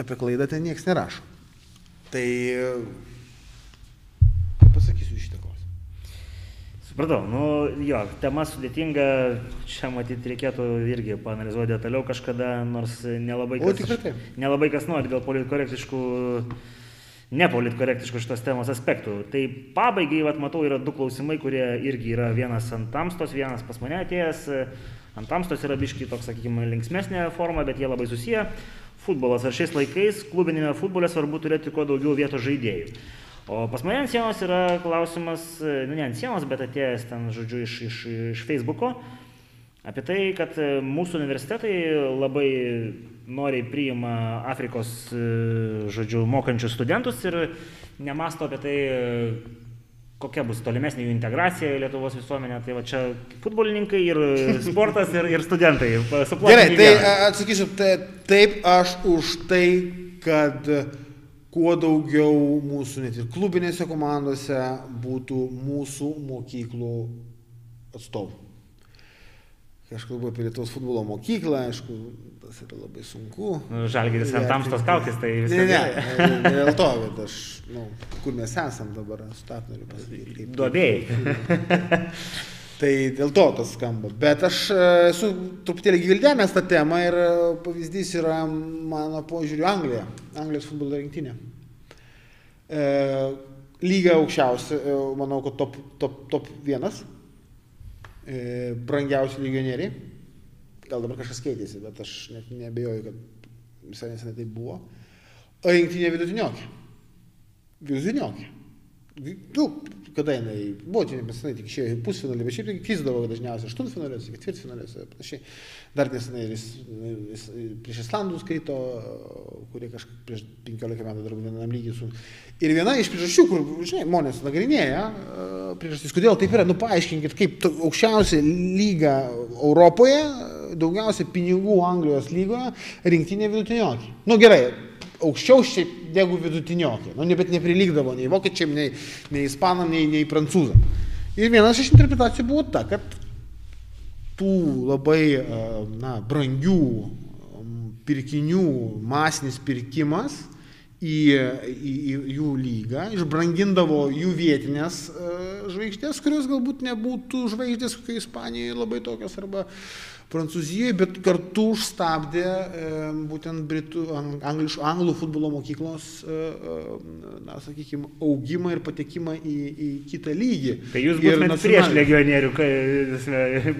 apie klaidą ten niekas nerašo. Tai kaip pasakysiu šitą klausimą. Supratau, nu jo, tema sudėtinga, čia matyti reikėtų irgi panalizuoti detaliau kažkada, nors nelabai O, kas, tikrai taip. nelabai kas nori dėl politkorektiškų, nepolitkorektiškų šitos temos aspektų. Tai pabaigai, vat, matau, yra du klausimai, kurie irgi yra vienas ant tamstos, vienas pas mane atėjęs. Ant tamstos yra biški toks, sakykime, linksmesnė forma, bet jie labai susiję. Futbolas. Ar šiais laikais klubinėme futbole svarbu turėti kuo daugiau vietos žaidėjų? O pas mane ant sienos yra klausimas, nu ne ant sienos, bet atėjęs ten, žodžiu, iš, iš, iš Facebook'o, apie tai, kad mūsų universitetai labai noriai priima Afrikos, žodžiu, mokančius studentus ir nemasto apie tai, kokia bus tolimesnė jų integracija į Lietuvos visuomenę. Tai va čia futbolininkai ir sportas ir, ir studentai. Gerai, tai atsakysiu, tai, taip aš už tai, kad kuo daugiau mūsų net ir klubinėse komandose būtų mūsų mokyklų atstovų. Aš kalbu apie Lietuvos futbolo mokyklą, aišku, tas yra labai sunku. Nu, Žalgiris ant tamstos kaukės, tai visai. Ne, ne, ne dėl to, bet aš, nu, kur mes esam dabar, aš tą noriu pasakyti. Duobėjai. (laughs) tai dėl to tas skamba. Bet aš e, esu truputėlį gildenęs tą temą ir e, pavyzdys yra mano požiūriu Anglija, Anglijos futbolo rinktinė. E, lyga aukščiausia, e, manau, kad top, top, top vienas brangiausi legionieriai. Gal dabar kažkas keitėsi, bet aš net nebejoju, kad visai nesenai tai buvo. Rinktinė vidutiniokė. Vidutiniokė. Nu, kada jinai, buvo čia nesenai tik išėjo į pusfinalį, bet šiaip krizdavo dažniausiai aštuntfinaliuose, ketvirtfinaliuose ir panašiai. Dar nesenai jis, jis prieš Islandus krito, kurie kažkaip prieš 15 metų dar vienam lygiai su... Ir viena iš priežasčių, kur, žinai, žmonės nagrinėja, priežastys, kodėl taip yra, nu paaiškinkit, kaip aukščiausia lyga Europoje, daugiausia pinigų Anglijos lygoje, rinktinė vidutiniokė. Nu gerai, aukščiau šiaip negu vidutiniokė. Nu, bet neprilygdavo nei vokiečiam, nei, nei ispanam, nei, nei prancūzam. Ir vienas iš interpretacijų buvo ta, kad tų labai na, brangių pirkinių masinis pirkimas į, į, į jų lygą, išbrangindavo jų vietinės žvaigždės, kurios galbūt nebūtų žvaigždės kokio Ispanijoje labai tokios arba Prancūzijoje, bet kartu užstabdė e, būtent Britų, angliš, anglų futbolo mokyklos, e, e, na, sakykime, augimą ir patekimą į, į kitą lygį. Tai jūs būtumėte prieš legionierių, kai...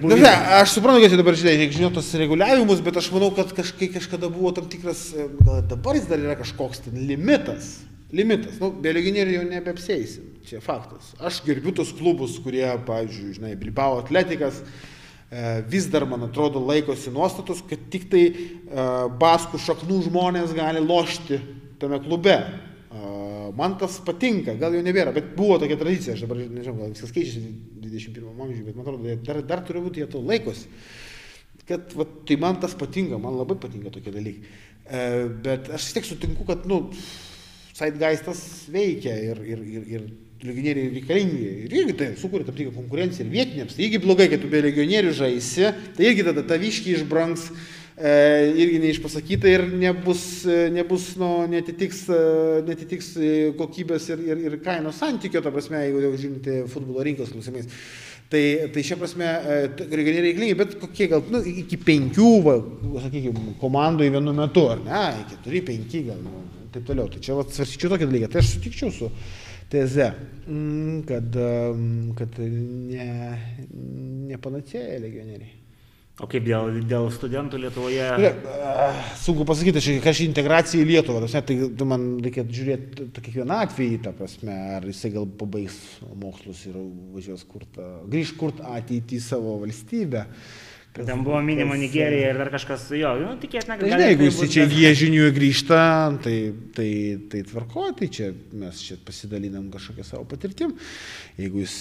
Na, ne, aš suprantu, kad čia dabar, žinai, žinoti tos reguliavimus, bet aš manau, kad kažkai kažkada buvo tam tikras, gal dabar jis dar yra kažkoks ten limitas. Limitas, nu, be legionierių jau nebeapseisim, čia faktas. Aš gerbiu tos klubus, kurie, pavyzdžiui, žinai, Bilbao atletikas, E, vis dar, man atrodo, laikosi nuostatos, kad tik tai e, baskų šaknų žmonės gali lošti tame klube. E, man tas patinka, gal jau nebėra, bet buvo tokia tradicija, aš dabar nežinau, gal viskas keičiasi 21 amžiuje, bet man atrodo, dar, dar turi būti jie to laikosi. Kad, va, tai man tas patinka, man labai patinka tokie dalykai. Bet aš vis tiek sutinku, kad, nu, Saitgaistas veikia ir, ir, ir, ir legionieriai reikalingi. Ir irgi tai sukuria tam tikrą konkurenciją ir vietiniams. Tai irgi blogai, kad tu be legionierių žaisi, tai irgi tada taviškiai išbranks, e, irgi neišpasakyta ir nebus, nebus nu, netitiks, netitiks kokybės ir, ir, ir kainos santykio, ta prasme, jeigu jau žinote futbolo rinkos klausimais. Tai, tai šia prasme, regioniai reikalingi, bet kokie gal, nu, iki penkių, va, sakykime, komandų į vienu metu, ar ne, keturi, penki gal, nu, taip toliau. Tai čia, va, svarstyčiau tokį dalyką. Tai aš sutikčiau su, teze, mm, kad, mm, kad ne, ne panacėja legionieriai. O kaip dėl, dėl studentų Lietuvoje? Sunku pasakyti, kažkaip integracija į Lietuvą, tas, tai, tai man reikėtų žiūrėti kiekvieną atvejį, ta prasme, ar jisai gal pabaigs mokslus ir važiuos kurta, grįž kurt ateitį į savo valstybę. Uh, ten buvo minima Nigerija ir dar kažkas, jo, nu, tikėtina, kad... Žinai, jeigu jis čia viežinių grįžta, tai, tai, tai tvarko, tai čia mes čia pasidalinam kažkokią savo patirtim. Jeigu jis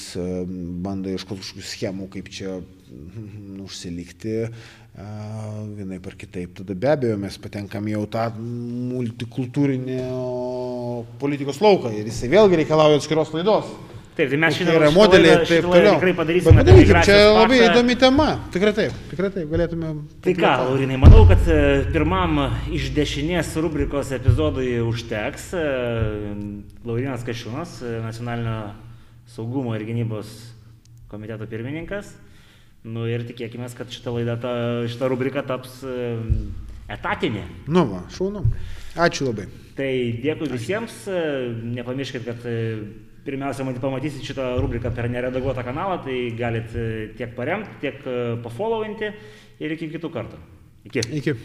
bando ieškoti kažkokių schemų, kaip čia mm, užsilikti vienai par kitaip, tada be abejo mes patenkam jau tą multikultūrinį politikos lauką ir jisai vėlgi reikalauja atskiros laidos. Taip, tai mes šiandien yra modeliai ir taip toliau. Tikrai padarysime. Padarykim, čia labai faktą. įdomi tema. Tikrai taip, tikrai taip, galėtume. Tai ką, Laurinai, manau, kad e, pirmam iš dešinės rubrikos epizodui užteks. E, Laurinas Kašiūnas, e, nacionalinio saugumo ir gynybos komiteto pirmininkas. Nu ir tikėkime, kad šita laida, ta, šita rubrika taps etatinė. Nu, va, šaunu. Ačiū labai. Tai dėkui visiems, nepamirškit, kad pirmiausia, matyt, pamatysit šitą rubriką per neredaguotą kanalą, tai galit e, tiek paremti, tiek e, pafollowinti ir iki kitų kartų. Iki. Iki.